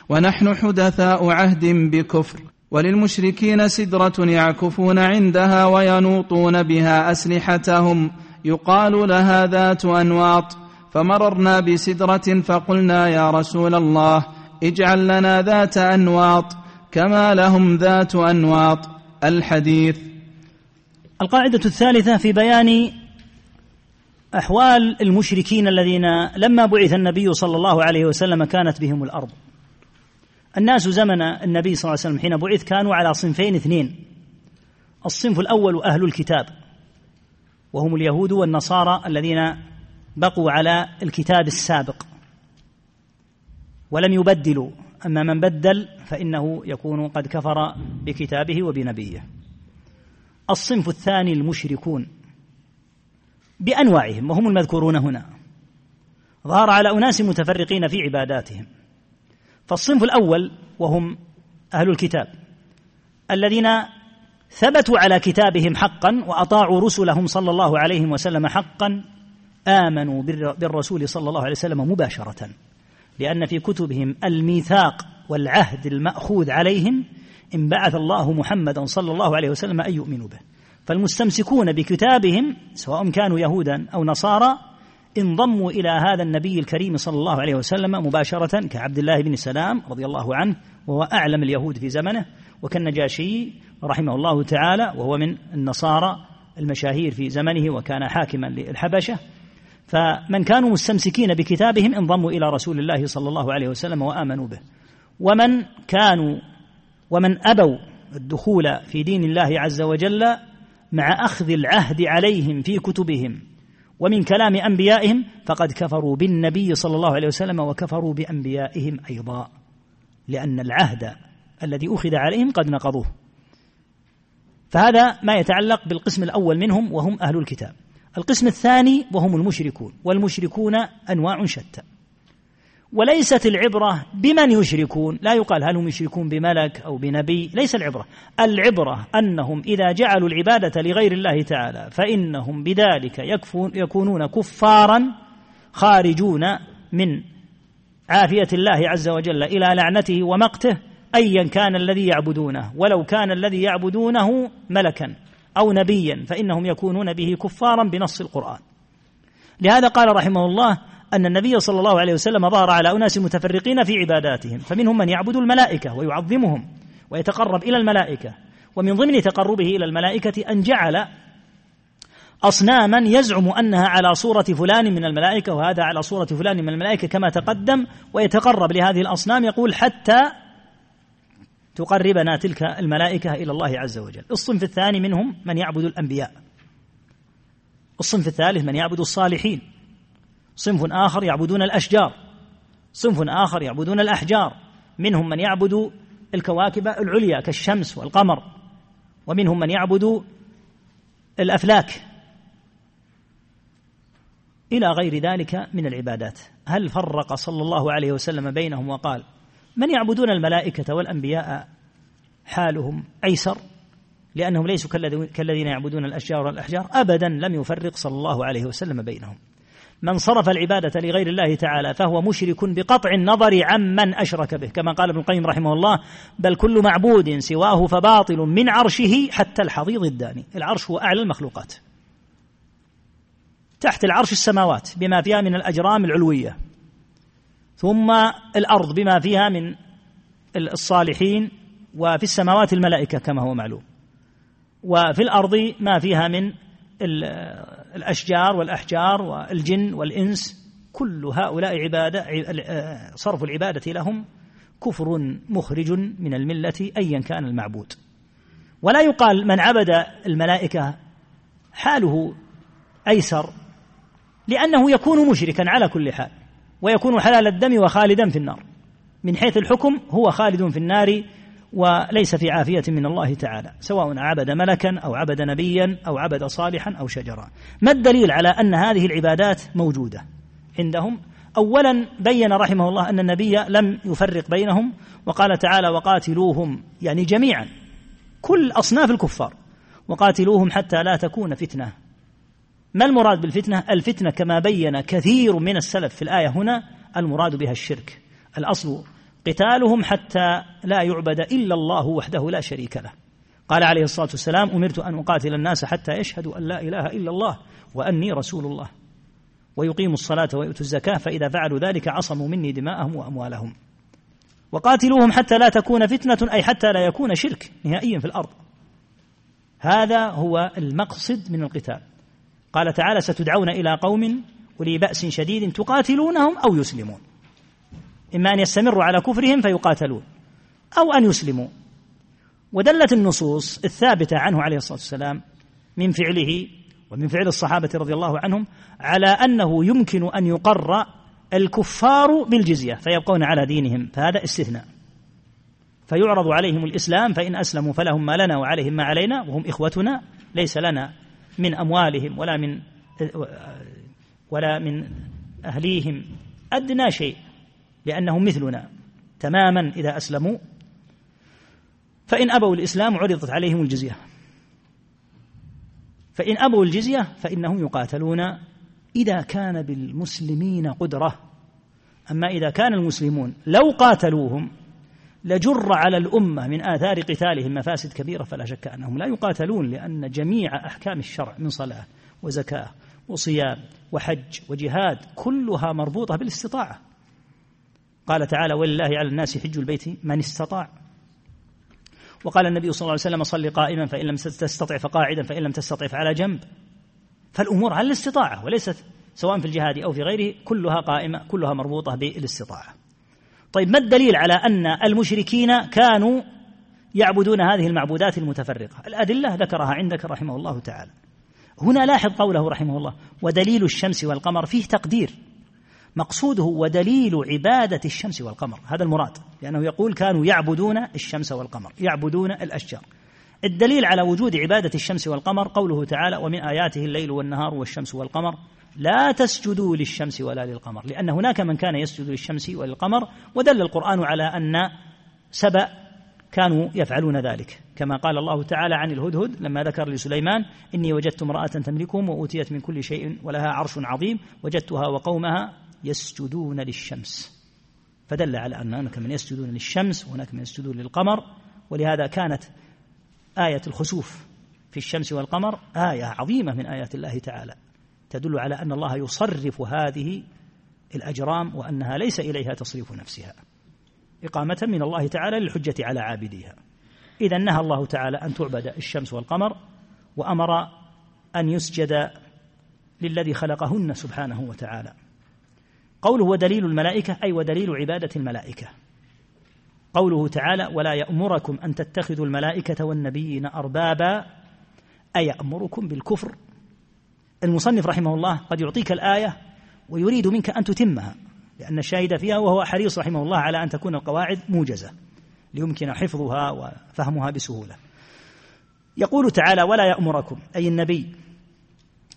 ونحن حدثاء عهد بكفر وللمشركين سدرة يعكفون عندها وينوطون بها أسلحتهم. يقال لها ذات أنواط. فمررنا بسدرة فقلنا يا رسول الله اجعل لنا ذات أنواط كما لهم ذات أنواط. الحديث. القاعدة الثالثة في بيان أحوال المشركين الذين لما بعث النبي صلى الله عليه وسلم كانت بهم الأرض. الناس زمن النبي صلى الله عليه وسلم حين بعث كانوا على صنفين اثنين. الصنف الأول أهل الكتاب وهم اليهود والنصارى الذين بقوا على الكتاب السابق. ولم يبدلوا أما من بدل فإنه يكون قد كفر بكتابه وبنبيه. الصنف الثاني المشركون بأنواعهم وهم المذكورون هنا. ظهر على أناس متفرقين في عباداتهم. فالصنف الأول وهم أهل الكتاب الذين ثبتوا على كتابهم حقا وأطاعوا رسلهم صلى الله عليه وسلم حقا آمنوا بالرسول صلى الله عليه وسلم مباشرة. لأن في كتبهم الميثاق والعهد المأخوذ عليهم إن بعث الله محمدا صلى الله عليه وسلم أن يؤمنوا به. فالمستمسكون بكتابهم سواء كانوا يهودا أو نصارى انضموا إلى هذا النبي الكريم صلى الله عليه وسلم مباشرة كعبد الله بن سلام رضي الله عنه وهو أعلم اليهود في زمنه وكالنجاشي رحمه الله تعالى وهو من النصارى المشاهير في زمنه وكان حاكما للحبشة. فمن كانوا مستمسكين بكتابهم انضموا إلى رسول الله صلى الله عليه وسلم وآمنوا به. ومن كانوا ومن أبوا الدخول في دين الله عز وجل مع أخذ العهد عليهم في كتبهم ومن كلام أنبيائهم فقد كفروا بالنبي صلى الله عليه وسلم وكفروا بأنبيائهم أيضا لأن العهد الذي أخذ عليهم قد نقضوه. فهذا ما يتعلق بالقسم الأول منهم وهم أهل الكتاب. القسم الثاني وهم المشركون والمشركون أنواع شتى. وليست العبرة بمن يشركون. لا يقال هل هم يشركون بملك أو بنبي ليس العبرة. العبرة أنهم إذا جعلوا العبادة لغير الله تعالى فإنهم بذلك يكونون كفارا خارجون من عافية الله عز وجل إلى لعنته ومقته أيا كان الذي يعبدونه. ولو كان الذي يعبدونه ملكا أو نبيا فإنهم يكونون به كفارا بنص القرآن. لهذا قال رحمه الله أن النبي صلى الله عليه وسلم ظهر على أناس متفرقين في عباداتهم فمنهم من يعبد الملائكة ويعظمهم ويتقرب إلى الملائكة ومن ضمن تقربه إلى الملائكة أن جعل أصناما يزعم أنها على صورة فلان من الملائكة وهذا على صورة فلان من الملائكة كما تقدم ويتقرب لهذه الأصنام يقول حتى تقربنا تلك الملائكة إلى الله عز وجل. الصنف الثاني منهم من يعبد الأنبياء. الصنف الثالث من يعبد الصالحين. صنف آخر يعبدون الأشجار. صنف آخر يعبدون الأحجار. منهم من يعبد الكواكب العليا كالشمس والقمر. ومنهم من يعبد الأفلاك. إلى غير ذلك من العبادات. هل فرق صلى الله عليه وسلم بينهم وقال من يعبدون الملائكة والأنبياء حالهم أيسر لأنهم ليسوا كالذين يعبدون الأشجار والأحجار؟ أبدا لم يفرق صلى الله عليه وسلم بينهم. من صرف العبادة لغير الله تعالى فهو مشرك بقطع النظر عمن أشرك به. كما قال ابن القيم رحمه الله بل كل معبود سواه فباطل من عرشه حتى الحضيض الداني. العرش هو أعلى المخلوقات. تحت العرش السماوات بما فيها من الأجرام العلوية. ثم الأرض بما فيها من الصالحين. وفي السماوات الملائكة كما هو معلوم. وفي الأرض ما فيها من الأشجار والأحجار والجن والإنس كل هؤلاء عبادة صرف العبادة لهم كفر مخرج من الملة أيا كان المعبود. ولا يقال من عبد الملائكة حاله أيسر لأنه يكون مشركا على كل حال ويكون حلال الدم وخالدا في النار. من حيث الحكم هو خالد في النار وليس في عافية من الله تعالى سواء عبد ملكا أو عبد نبيا أو عبد صالحا أو شجرا. ما الدليل على أن هذه العبادات موجودة؟ عندهم. أولا بين رحمه الله أن النبي لم يفرق بينهم وقال تعالى وقاتلوهم. يعني جميعا. كل أصناف الكفار. وقاتلوهم حتى لا تكون فتنة. ما المراد بالفتنة؟ الفتنة كما بين كثير من السلف في الآية هنا المراد بها الشرك. الأصل قتالهم حتى لا يعبد إلا الله وحده لا شريك له. قال عليه الصلاة والسلام أمرت أن أقاتل الناس حتى يشهدوا أن لا إله إلا الله وأني رسول الله. ويقيموا الصلاة ويؤتوا الزكاة فإذا فعلوا ذلك عصموا مني دماءهم وأموالهم. وقاتلوهم حتى لا تكون فتنة أي حتى لا يكون شرك نهائيا في الأرض. هذا هو المقصد من القتال. قال تعالى ستدعون إلى قوم أولي بأس شديد تقاتلونهم أو يسلمون. إما أن يستمروا على كفرهم فيقاتلون أو أن يسلموا. ودلت النصوص الثابتة عنه عليه الصلاة والسلام من فعله ومن فعل الصحابة رضي الله عنهم على أنه يمكن أن يقر الكفار بالجزية فيبقون على دينهم فهذا استثناء. فيعرض عليهم الإسلام فإن أسلموا فلهم ما لنا وعليهم ما علينا وهم إخوتنا ليس لنا من أموالهم ولا من ولا من أهليهم أدنى شيء. لأنهم مثلنا تماما إذا أسلموا فإن أبوا الإسلام عرضت عليهم الجزية. فإن أبوا الجزية فإنهم يقاتلون إذا كان بالمسلمين قدرة. أما إذا كان المسلمون لو قاتلوهم لجر على الأمة من آثار قتالهم مفاسد كبيرة فلا شك أنهم لا يقاتلون لأن جميع أحكام الشرع من صلاة وزكاة وصيام وحج وجهاد كلها مربوطة بالاستطاعة. قال تعالى ولله على الناس حج البيت من استطاع. وقال النبي صلى الله عليه وسلم صل قائما فإن لم تستطع فقاعدا فإن لم تستطع فعلى جنب. فالأمور على الاستطاعة وليست سواء في الجهاد أو في غيره كلها قائمة كلها مربوطة بالاستطاعة. طيب ما الدليل على أن المشركين كانوا يعبدون هذه المعبودات المتفرقة؟ الأدلة ذكرها عندك رحمه الله تعالى. هنا لاحظ قوله رحمه الله ودليل الشمس والقمر فيه تقدير. مقصوده ودليل عبادة الشمس والقمر. هذا المراد لأنه يقول كانوا يعبدون الشمس والقمر يعبدون الأشجار. الدليل على وجود عبادة الشمس والقمر قوله تعالى ومن آياته الليل والنهار والشمس والقمر لا تسجدوا للشمس ولا للقمر لأن هناك من كان يسجد للشمس وللقمر ودل القرآن على أن سبأ كانوا يفعلون ذلك. كما قال الله تعالى عن الهدهد لما ذكر لسليمان إني وجدت امرأة تملكهم وأوتيت من كل شيء ولها عرش عظيم وجدتها وقومها يسجدون للشمس. فدل على أن هناك من يسجدون للشمس وهناك من يسجدون للقمر ولهذا كانت آية الخسوف في الشمس والقمر آية عظيمة من آيات الله تعالى. تدل على أن الله يصرف هذه الأجرام وأنها ليس إليها تصريف نفسها. إقامة من الله تعالى للحجة على عابديها. إذا نهى الله تعالى أن تعبد الشمس والقمر وأمر أن يسجد للذي خلقهن سبحانه وتعالى. قوله ودليل الملائكة أي ودليل عبادة الملائكة. قوله تعالى ولا يأمركم أن تتخذوا الملائكة والنبيين أربابا. أيأمركم بالكفر؟ المصنف رحمه الله قد يعطيك الآية ويريد منك أن تتمها لأن الشاهد فيها وهو حريص رحمه الله على أن تكون القواعد موجزة ليمكن حفظها وفهمها بسهولة. يقول تعالى ولا يأمركم أي النبي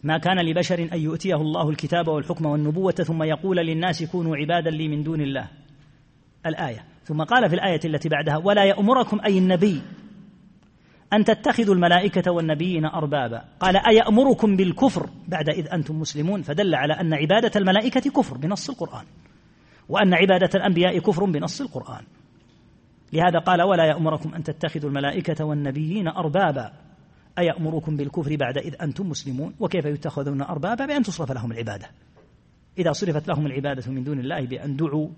ما كان لبشر أن يؤتيه الله الكتاب والحكم والنبوة ثم يقول للناس كونوا عبادا لي من دون الله. الآية. ثم قال في الآية التي بعدها ولا يأمركم أي النبي أن تتخذوا الملائكة والنبيين أربابا. قال أيأمركم بالكفر بعد إذ أنتم مسلمون؟ فدل على أن عبادة الملائكة كفر بنص القرآن وأن عبادة الأنبياء كفر بنص القرآن. لهذا قال ولا يأمركم أن تتخذوا الملائكة والنبيين أربابا. أيأمركم بالكفر بعد إذ أنتم مسلمون؟ وكيف يتخذون أربابا بأن تصرف لهم العبادة؟ إذا صرفت لهم العبادة من دون الله بأن دعوا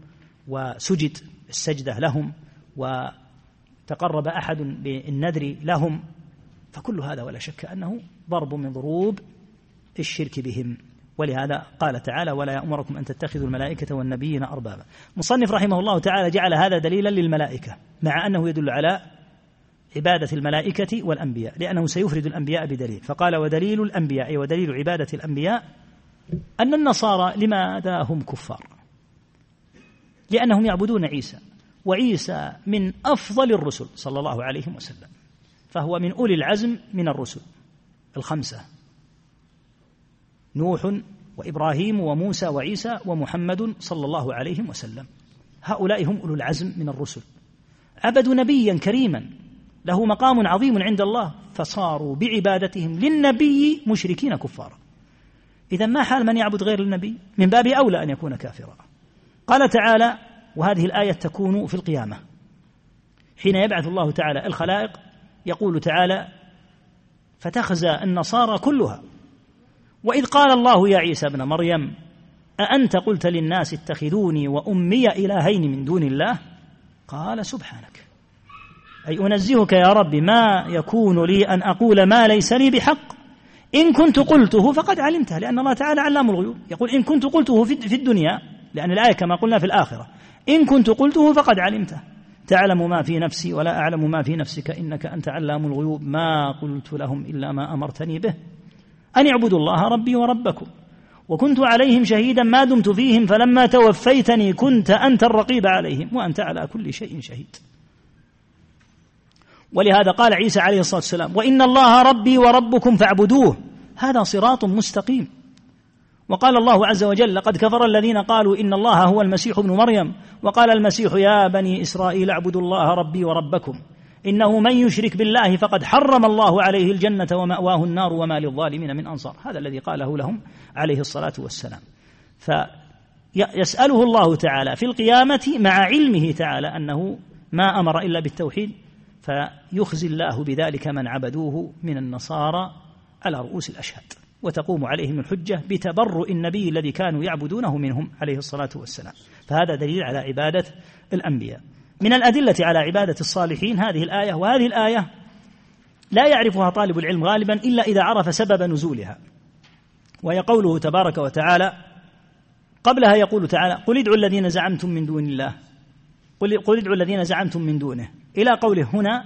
وسجد السجدة لهم وتقرب أحد بالنذر لهم فكل هذا ولا شك أنه ضرب من ضروب الشرك بهم. ولهذا قال تعالى ولا يأمركم أن تتخذوا الملائكة والنبيين أربابا مصنف رحمه الله تعالى جعل هذا دليلا للملائكة مع أنه يدل على عبادة الملائكة والأنبياء لأنه سيفرد الأنبياء بدليل. فقال ودليل الأنبياء. ودليل عبادة الأنبياء أن النصارى لماذا هم كفار؟ لأنهم يعبدون عيسى وعيسى من أفضل الرسل صلى الله عليه وسلم فهو من أولي العزم من الرسل الخمسة. نوح وإبراهيم وموسى وعيسى ومحمد صلى الله عليه وسلم هؤلاء هم أولو العزم من الرسل. عبدوا نبيا كريما له مقام عظيم عند الله فصاروا بعبادتهم للنبي مشركين كفارا. إذا ما حال من يعبد غير النبي؟ من باب أولى أن يكون كافرا. قال تعالى وهذه الآية تكون في القيامة. حين يبعث الله تعالى الخلائق يقول تعالى فتخزى النصارى كلها. وإذ قال الله يا عيسى ابن مريم أأنت قلت للناس اتخذوني وأمي إلهين من دون الله؟ قال سبحانك. أي أنزهك يا رب ما يكون لي أن أقول ما ليس لي بحق. إن كنت قلته فقد علمته لأن الله تعالى علام الغيوب. يقول إن كنت قلته في الدنيا لأن الآية كما قلنا في الآخرة. إن كنت قلته فقد علمته. تعلم ما في نفسي ولا أعلم ما في نفسك إنك أنت علام الغيوب. ما قلت لهم إلا ما أمرتني به. أن اعبدوا الله ربي وربكم. وكنت عليهم شهيدا ما دمت فيهم فلما توفيتني كنت أنت الرقيب عليهم وأنت على كل شيء شهيد. ولهذا قال عيسى عليه الصلاة والسلام وإن الله ربي وربكم فاعبدوه. هذا صراط مستقيم. وقال الله عز وجل لقد كفر الذين قالوا إن الله هو المسيح ابن مريم. وقال المسيح يا بني إسرائيل اعبدوا الله ربي وربكم إنه من يشرك بالله فقد حرم الله عليه الجنة ومأواه النار وما للظالمين من أنصار. هذا الذي قاله لهم عليه الصلاة والسلام. فيسأله الله تعالى في القيامة مع علمه تعالى أنه ما أمر إلا بالتوحيد فيخزي الله بذلك من عبدوه من النصارى على رؤوس الأشهاد وتقوم عليهم الحجة بتبرؤ النبي الذي كانوا يعبدونه منهم عليه الصلاة والسلام. فهذا دليل على عبادة الأنبياء. من الأدلة على عبادة الصالحين هذه الآية وهذه الآية لا يعرفها طالب العلم غالبا إلا إذا عرف سبب نزولها. وهي قوله تبارك وتعالى قبلها يقول تعالى قل ادعوا الذين زعمتم من دون الله قل, قل ادعوا الذين زعمتم من دونه. إلى قوله هنا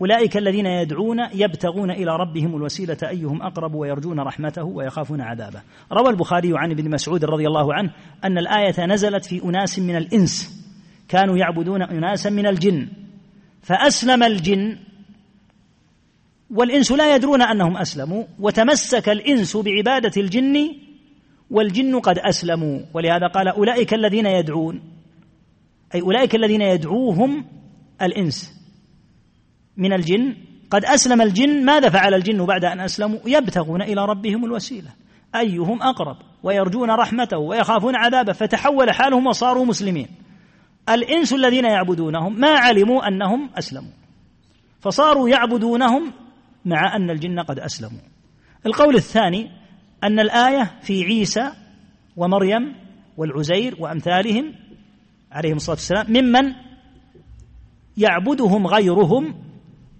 أولئك الذين يدعون يبتغون إلى ربهم الوسيلة أيهم أقرب ويرجون رحمته ويخافون عذابه. روى البخاري عن ابن مسعود رضي الله عنه أن الآية نزلت في أناس من الإنس. كانوا يعبدون أناسا من الجن. فأسلم الجن. والإنس لا يدرون أنهم أسلموا. وتمسك الإنس بعبادة الجن والجن قد أسلموا. ولهذا قال أولئك الذين يدعون. أي أولئك الذين يدعوهم الإنس من الجن. قد أسلم الجن. ماذا فعل الجن بعد أن أسلموا؟ يبتغون إلى ربهم الوسيلة. أيهم أقرب؟ ويرجون رحمته ويخافون عذابه. فتحول حالهم وصاروا مسلمين. الإنس الذين يعبدونهم ما علموا أنهم أسلموا. فصاروا يعبدونهم مع أن الجن قد أسلموا. القول الثاني أن الآية في عيسى ومريم والعزير وأمثالهم عليهم الصلاة والسلام ممن يعبدهم غيرهم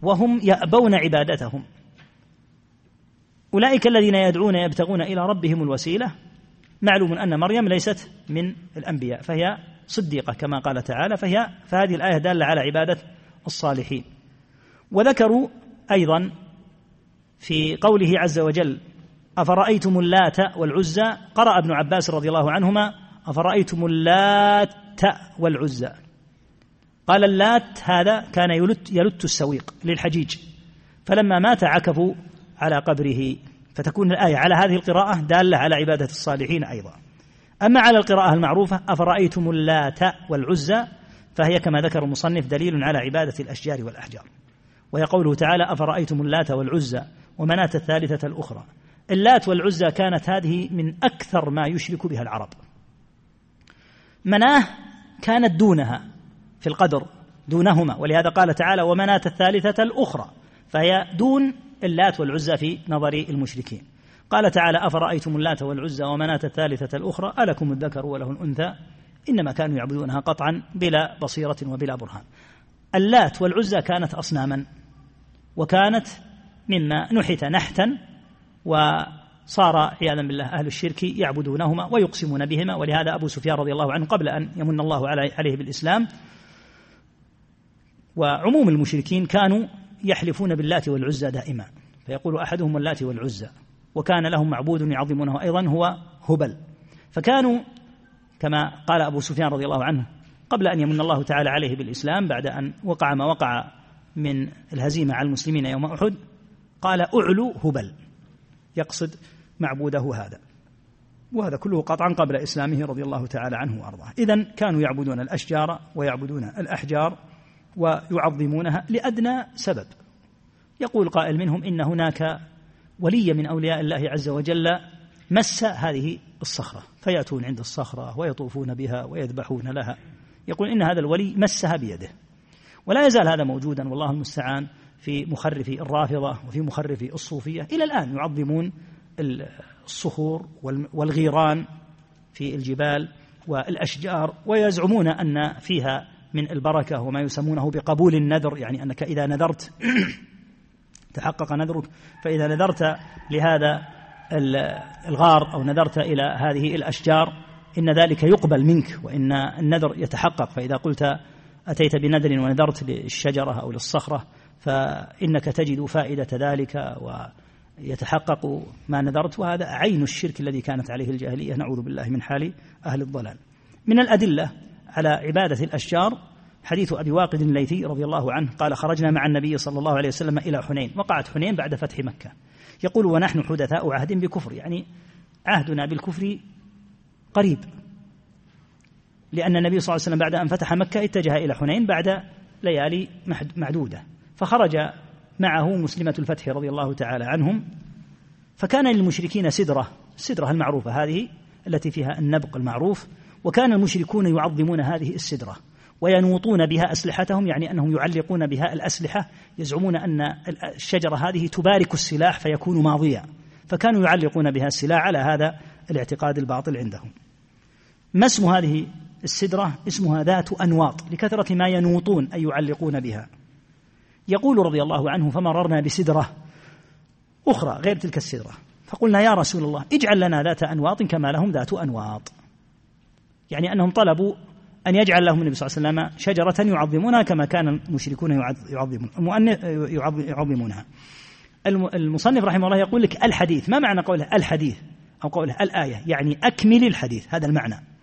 وهم يأبون عبادتهم. أولئك الذين يدعون يبتغون إلى ربهم الوسيلة. معلوم أن مريم ليست من الأنبياء فهي صديقة كما قال تعالى فهي فهذه الآية دالة على عبادة الصالحين. وذكروا أيضا في قوله عز وجل أفرأيتم اللات والعزى؟ قرأ ابن عباس رضي الله عنهما أفرأيتم اللات والعزى قال اللات هذا كان يلت, يلت السويق للحجيج. فلما مات عكفوا على قبره. فتكون الآية على هذه القراءة دالة على عبادة الصالحين أيضا. أما على القراءة المعروفة أفرأيتم اللات والعزى فهي كما ذكر المصنف دليل على عبادة الأشجار والأحجار. وهي قوله تعالى أفرأيتم اللات والعزى ومناة الثالثة الأخرى. اللات والعزى كانت هذه من أكثر ما يشرك بها العرب. مناه كانت دونها في القدر دونهما. ولهذا قال تعالى ومناة الثالثة الأخرى. فهي دون اللات والعزى في نظر المشركين. قال تعالى أفرأيتم اللات والعزى ومناة الثالثة الأخرى؟ ألكم الذكر وله الأنثى. إنما كانوا يعبدونها قطعا بلا بصيرة وبلا برهان. اللات والعزى كانت أصناما وكانت مما نحت نحتا وصار عياذا بالله أهل الشرك يعبدونهما ويقسمون بهما ولهذا أبو سفيان رضي الله عنه قبل أن يمن الله عليه بالإسلام وعموم المشركين كانوا يحلفون باللات والعزى دائما فيقول أحدهم اللات والعزى وكان لهم معبود يعظمونه أيضا هو هبل فكانوا كما قال أبو سفيان رضي الله عنه قبل أن يمن الله تعالى عليه بالإسلام بعد أن وقع ما وقع من الهزيمة على المسلمين يوم أحد قال أعلو هبل يقصد معبوده هذا. وهذا كله قطعا قبل إسلامه رضي الله تعالى عنه وأرضاه. إذا كانوا يعبدون الأشجار ويعبدون الأحجار ويعظمونها لأدنى سبب. يقول قائل منهم إن هناك ولي من أولياء الله عز وجل مس هذه الصخرة فيأتون عند الصخرة ويطوفون بها ويذبحون لها. يقول إن هذا الولي مسها بيده. ولا يزال هذا موجودا والله المستعان في مخرف الرافضة وفي مخرف الصوفية. إلى الآن يعظمون الصخور والغيران في الجبال والأشجار ويزعمون أن فيها من البركة وما يسمونه بقبول النذر يعني أنك إذا نذرت *coughs* تحقق نذرك. فإذا نذرت لهذا الغار أو نذرت إلى هذه الأشجار إن ذلك يقبل منك وإن النذر يتحقق. فإذا قلت أتيت بنذر ونذرت للشجرة أو للصخرة فإنك تجد فائدة ذلك ويتحقق ما نذرت وهذا عين الشرك الذي كانت عليه الجاهلية. نعوذ بالله من حال أهل الضلال. من الأدلة على عبادة الأشجار حديث أبي واقد الليثي رضي الله عنه قال خرجنا مع النبي صلى الله عليه وسلم إلى حنين وقعت حنين بعد فتح مكة. يقول ونحن حدثاء عهد بكفر. يعني عهدنا بالكفر قريب لأن النبي صلى الله عليه وسلم بعد أن فتح مكة اتجه إلى حنين بعد ليالي معدودة. فخرج معه مسلمة الفتح رضي الله تعالى عنهم فكان للمشركين سدرة السدرة المعروفة هذه التي فيها النبق المعروف وكان المشركون يعظمون هذه السدرة وينوطون بها أسلحتهم يعني أنهم يعلقون بها الأسلحة يزعمون أن الشجرة هذه تبارك السلاح فيكون ماضيا فكانوا يعلقون بها السلاح على هذا الاعتقاد الباطل عندهم. ما اسم هذه السدرة؟ اسمها ذات أنواط لكثرة ما ينوطون أي يعلقون بها. يقول رضي الله عنه فمررنا بسدرة أخرى غير تلك السدرة. فقلنا يا رسول الله اجعل لنا ذات أنواط كما لهم ذات أنواط. يعني أنهم طلبوا أن يجعل لهم النبي صلى الله عليه وسلم شجرة يعظمونها كما كان المشركون يعظمون يعظمونها. المصنف رحمه الله يقول لك الحديث ما معنى قوله الحديث؟ أو قوله الآية يعني أكمل الحديث هذا المعنى.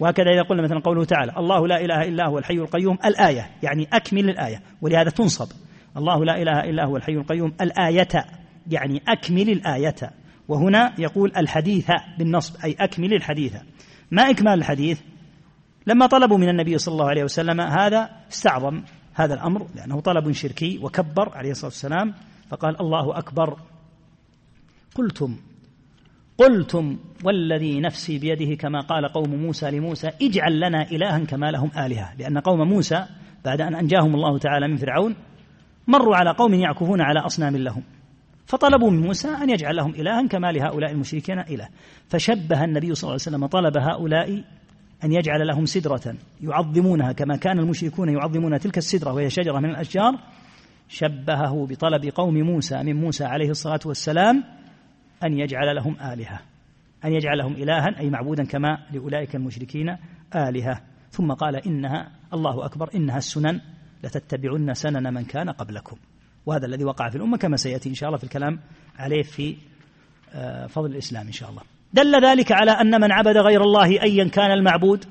وهكذا إذا قلنا مثلا قوله تعالى الله لا إله إلا هو الحي القيوم الآية يعني أكمل الآية ولهذا تنصب الله لا إله إلا هو الحي القيوم الآية يعني أكمل الآية. وهنا يقول الحديث بالنصب أي أكمل الحديث. ما إكمال الحديث؟ لما طلبوا من النبي صلى الله عليه وسلم هذا استعظم هذا الأمر لأنه طلب شركي وكبر عليه الصلاة والسلام فقال الله أكبر. قلتم قلتم والذي نفسي بيده كما قال قوم موسى لموسى اجعل لنا إلها كما لهم آلهة. لأن قوم موسى بعد أن أنجاهم الله تعالى من فرعون مروا على قوم يعكفون على أصنام لهم. فطلبوا من موسى أن يجعل لهم إلها كما لهؤلاء المشركين إله. فشبه النبي صلى الله عليه وسلم طلب هؤلاء أن يجعل لهم سدرة يعظمونها كما كان المشركون يعظمون تلك السدرة وهي شجرة من الأشجار. شبهه بطلب قوم موسى من موسى عليه الصلاة والسلام أن يجعل لهم آلهة أن يجعل لهم إلها أي معبودا كما لأولئك المشركين آلهة. ثم قال إنها الله أكبر إنها السنن لتتبعن سنن من كان قبلكم. وهذا الذي وقع في الأمة كما سيأتي إن شاء الله في الكلام عليه في آه، فضل الإسلام إن شاء الله. دل ذلك على أن من عبد غير الله أيا كان المعبود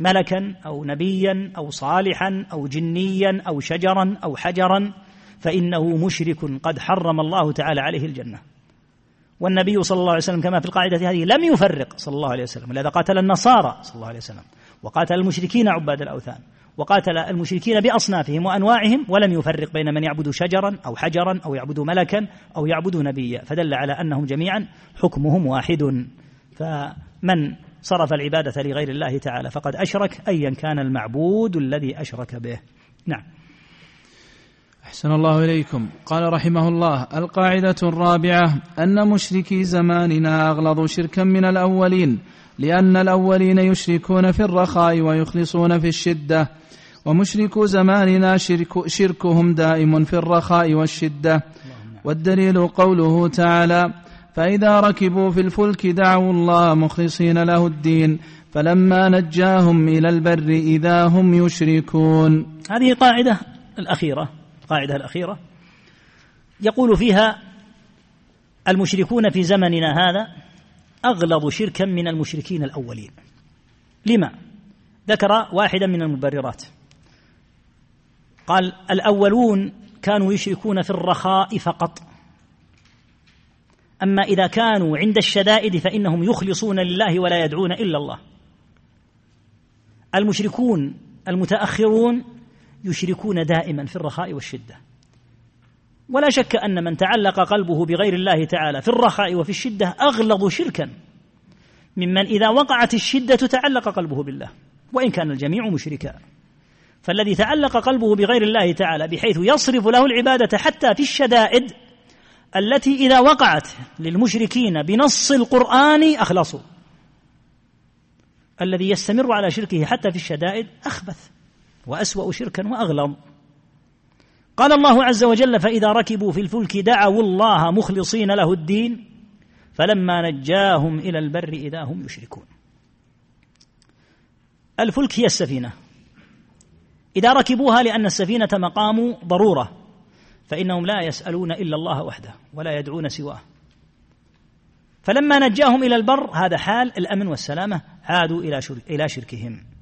ملكا أو نبيا أو صالحا أو جنيا أو شجرا أو حجرا فإنه مشرك قد حرم الله تعالى عليه الجنة. والنبي صلى الله عليه وسلم كما في القاعدة هذه لم يفرق صلى الله عليه وسلم. ولهذا قاتل النصارى صلى الله عليه وسلم وقاتل المشركين عباد الأوثان وقاتل المشركين بأصنافهم وأنواعهم ولم يفرق بين من يعبد شجرا أو حجرا أو يعبد ملكا أو يعبد نبيا فدل على أنهم جميعا حكمهم واحد. فمن صرف العبادة لغير الله تعالى فقد أشرك أيا كان المعبود الذي أشرك به. نعم. أحسن الله إليكم. قال رحمه الله القاعدة الرابعة أن مشركي زماننا أغلظ شركا من الأولين لأن الأولين يشركون في الرخاء ويخلصون في الشدة ومشركو زماننا شرك شركهم دائم في الرخاء والشدة. والدليل قوله تعالى فإذا ركبوا في الفلك دعوا الله مخلصين له الدين فلما نجاهم إلى البر إذا هم يشركون. هذه قاعدة الأخيرة. القاعدة الأخيرة يقول فيها المشركون في زمننا هذا أغلظ شركا من المشركين الأولين. لما؟ ذكر واحدا من المبررات. قال الأولون كانوا يشركون في الرخاء فقط. أما إذا كانوا عند الشدائد فإنهم يخلصون لله ولا يدعون إلا الله. المشركون المتأخرون يشركون دائما في الرخاء والشدة. ولا شك أن من تعلق قلبه بغير الله تعالى في الرخاء وفي الشدة أغلظ شركا ممن إذا وقعت الشدة تعلق قلبه بالله وإن كان الجميع مشركا. فالذي تعلق قلبه بغير الله تعالى بحيث يصرف له العبادة حتى في الشدائد التي إذا وقعت للمشركين بنص القرآن أخلصوا. الذي يستمر على شركه حتى في الشدائد أخبث. وأسوأ شركا وأغلظ. قال الله عز وجل فإذا ركبوا في الفلك دعوا الله مخلصين له الدين فلما نجاهم إلى البر إذا هم يشركون. الفلك هي السفينة. إذا ركبوها لأن السفينة مقام ضرورة فإنهم لا يسألون إلا الله وحده ولا يدعون سواه. فلما نجاهم إلى البر هذا حال الأمن والسلامة عادوا إلى شركهم.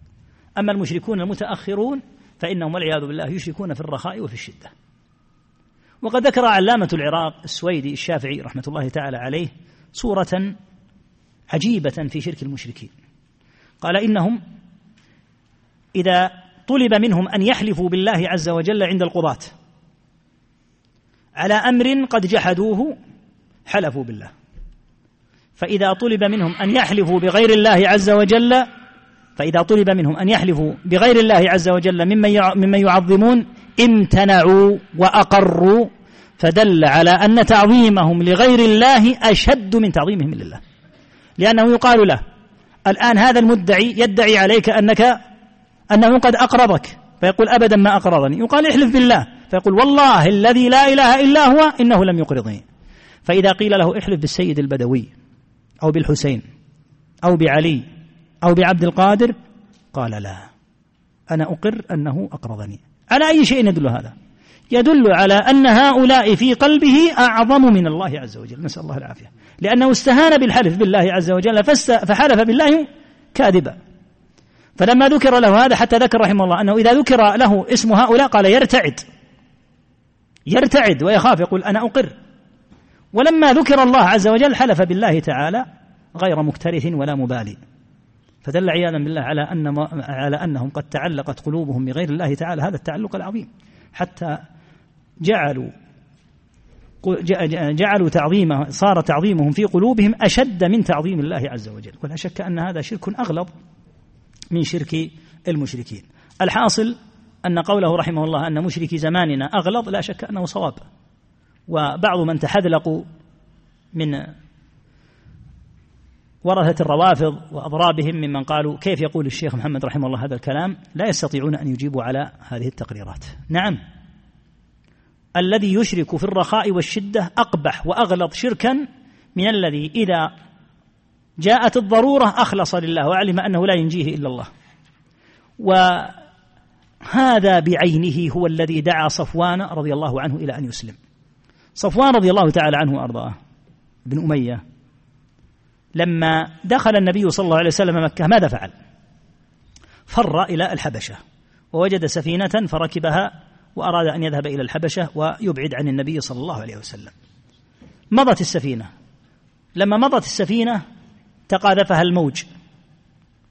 أما المشركون المتأخرون فإنهم والعياذ بالله يشركون في الرخاء وفي الشدة. وقد ذكر علامة العراق السويدي الشافعي رحمة الله تعالى عليه صورة عجيبة في شرك المشركين. قال إنهم إذا طلب منهم أن يحلفوا بالله عز وجل عند القضاة على أمر قد جحدوه حلفوا بالله. فإذا طلب منهم أن يحلفوا بغير الله عز وجل فإذا طلب منهم أن يحلفوا بغير الله عز وجل ممن يعظمون امتنعوا وأقروا فدل على أن تعظيمهم لغير الله أشد من تعظيمهم لله. لأنه يقال له الآن هذا المدعي يدعي عليك أنك أنه قد أقرضك فيقول أبدا ما أقرضني. يقال احلف بالله فيقول والله الذي لا إله إلا هو إنه لم يقرضني. فإذا قيل له احلف بالسيد البدوي أو بالحسين أو بعلي أو بعبد القادر؟ قال لا. أنا أقر أنه أقرضني. على أي شيء يدل هذا؟ يدل على أن هؤلاء في قلبه أعظم من الله عز وجل. نسأل الله العافية. لأنه استهان بالحلف بالله عز وجل فحلف بالله كاذبا. فلما ذكر له هذا حتى ذكر رحمه الله أنه إذا ذكر له اسم هؤلاء قال يرتعد. يرتعد ويخاف يقول أنا أقر. ولما ذكر الله عز وجل حلف بالله تعالى غير مكترث ولا مبالي. فدل عياذا بالله على أن على أنهم قد تعلقت قلوبهم بغير الله تعالى. هذا التعلق العظيم. حتى جعلوا جعلوا تعظيمه صار تعظيمهم في قلوبهم أشد من تعظيم الله عز وجل. ولا شك أن هذا شرك أغلظ من شرك المشركين. الحاصل أن قوله رحمه الله أن مشركي زماننا أغلظ لا شك أنه صواب. وبعض من تحذلقوا من ورثة الروافض وأضرابهم ممن قالوا كيف يقول الشيخ محمد رحمه الله هذا الكلام؟ لا يستطيعون أن يجيبوا على هذه التقريرات. نعم. الذي يشرك في الرخاء والشدة أقبح وأغلظ شركا من الذي إذا جاءت الضرورة أخلص لله وعلم أنه لا ينجيه إلا الله. وهذا بعينه هو الذي دعا صفوان رضي الله عنه إلى أن يسلم. صفوان رضي الله تعالى عنه وأرضاه. بن أمية. لما دخل النبي صلى الله عليه وسلم مكة ماذا فعل؟ فر إلى الحبشة ووجد سفينة فركبها وأراد أن يذهب إلى الحبشة ويبعد عن النبي صلى الله عليه وسلم. مضت السفينة. لما مضت السفينة تقاذفها الموج.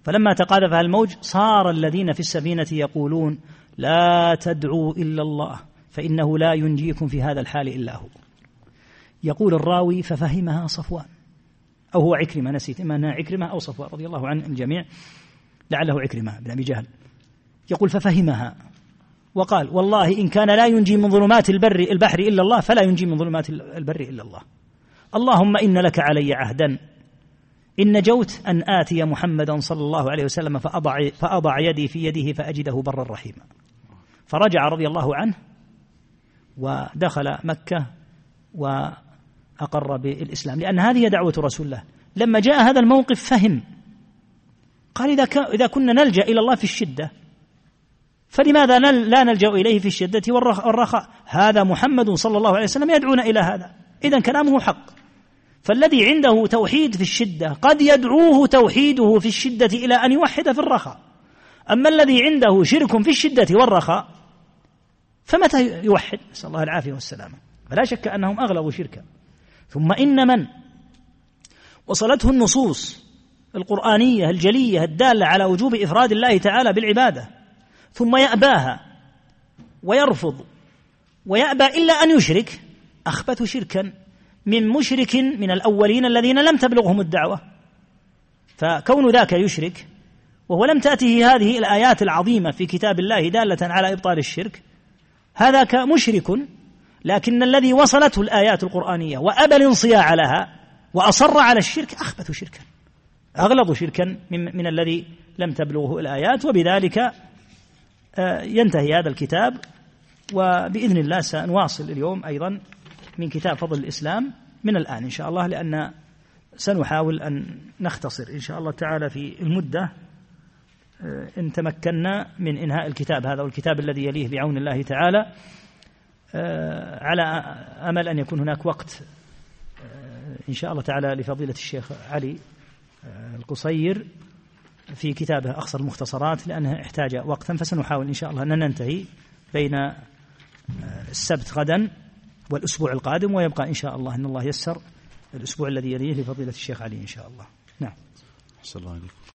فلما تقاذفها الموج صار الذين في السفينة يقولون لا تدعوا إلا الله فإنه لا ينجيكم في هذا الحال إلا هو. يقول الراوي ففهمها صفوان. أو هو عكرمة نسيت إما أنها عكرمة أو صفوان رضي الله عن الجميع لعله عكرمة بن أبي جهل. يقول ففهمها. وقال والله إن كان لا ينجي من ظلمات البر البحر إلا الله فلا ينجي من ظلمات البر إلا الله. اللهم إن لك علي عهدا إن نجوت أن آتي محمدا صلى الله عليه وسلم فأضع, فأضع يدي في يده فأجده برا رحيما فرجع رضي الله عنه ودخل مكة وأقر بالإسلام لأن هذه دعوة رسول الله. لما جاء هذا الموقف فهم. قال إذا, إذا كنا نلجأ إلى الله في الشدة فلماذا لا نلجأ إليه في الشدة؟ والرخاء. هذا محمد صلى الله عليه وسلم يدعونا إلى هذا. إذا كلامه حق. فالذي عنده توحيد في الشدة قد يدعوه توحيده في الشدة إلى أن يوحد في الرخاء. أما الذي عنده شرك في الشدة والرخاء فمتى يوحد؟ نسأل الله العافية والسلامة. فلا شك أنهم أغلظوا شركا. ثم إن من؟ وصلته النصوص القرآنية الجلية الدالة على وجوب إفراد الله تعالى بالعبادة. ثم يأباها ويرفض ويأبى إلا أن يشرك. أخبث شركا من مشرك من الأولين الذين لم تبلغهم الدعوة. فكون ذاك يشرك وهو لم تأته هذه الآيات العظيمة في كتاب الله دالة على إبطال الشرك هذا كمشرك لكن الذي وصلته الآيات القرآنية وأبى الانصياع لها وأصر على الشرك أخبث شركا أغلظ شركا من, من الذي لم تبلغه الآيات وبذلك آه، ينتهي هذا الكتاب وبإذن الله سنواصل اليوم أيضا من كتاب فضل الإسلام من الآن إن شاء الله لأن سنحاول أن نختصر إن شاء الله تعالى في المدة آه، إن تمكنا من إنهاء الكتاب هذا والكتاب الذي يليه بعون الله تعالى. على أمل أن يكون هناك وقت إن شاء الله تعالى لفضيلة الشيخ علي القصير في كتابه أقصر المختصرات لأنه احتاج وقتا فسنحاول إن شاء الله أن ننتهي بين آه، السبت غدا والأسبوع القادم ويبقى إن شاء الله أن الله يسر الأسبوع الذي يليه لفضيلة الشيخ علي إن شاء الله. نعم. الله عليكم.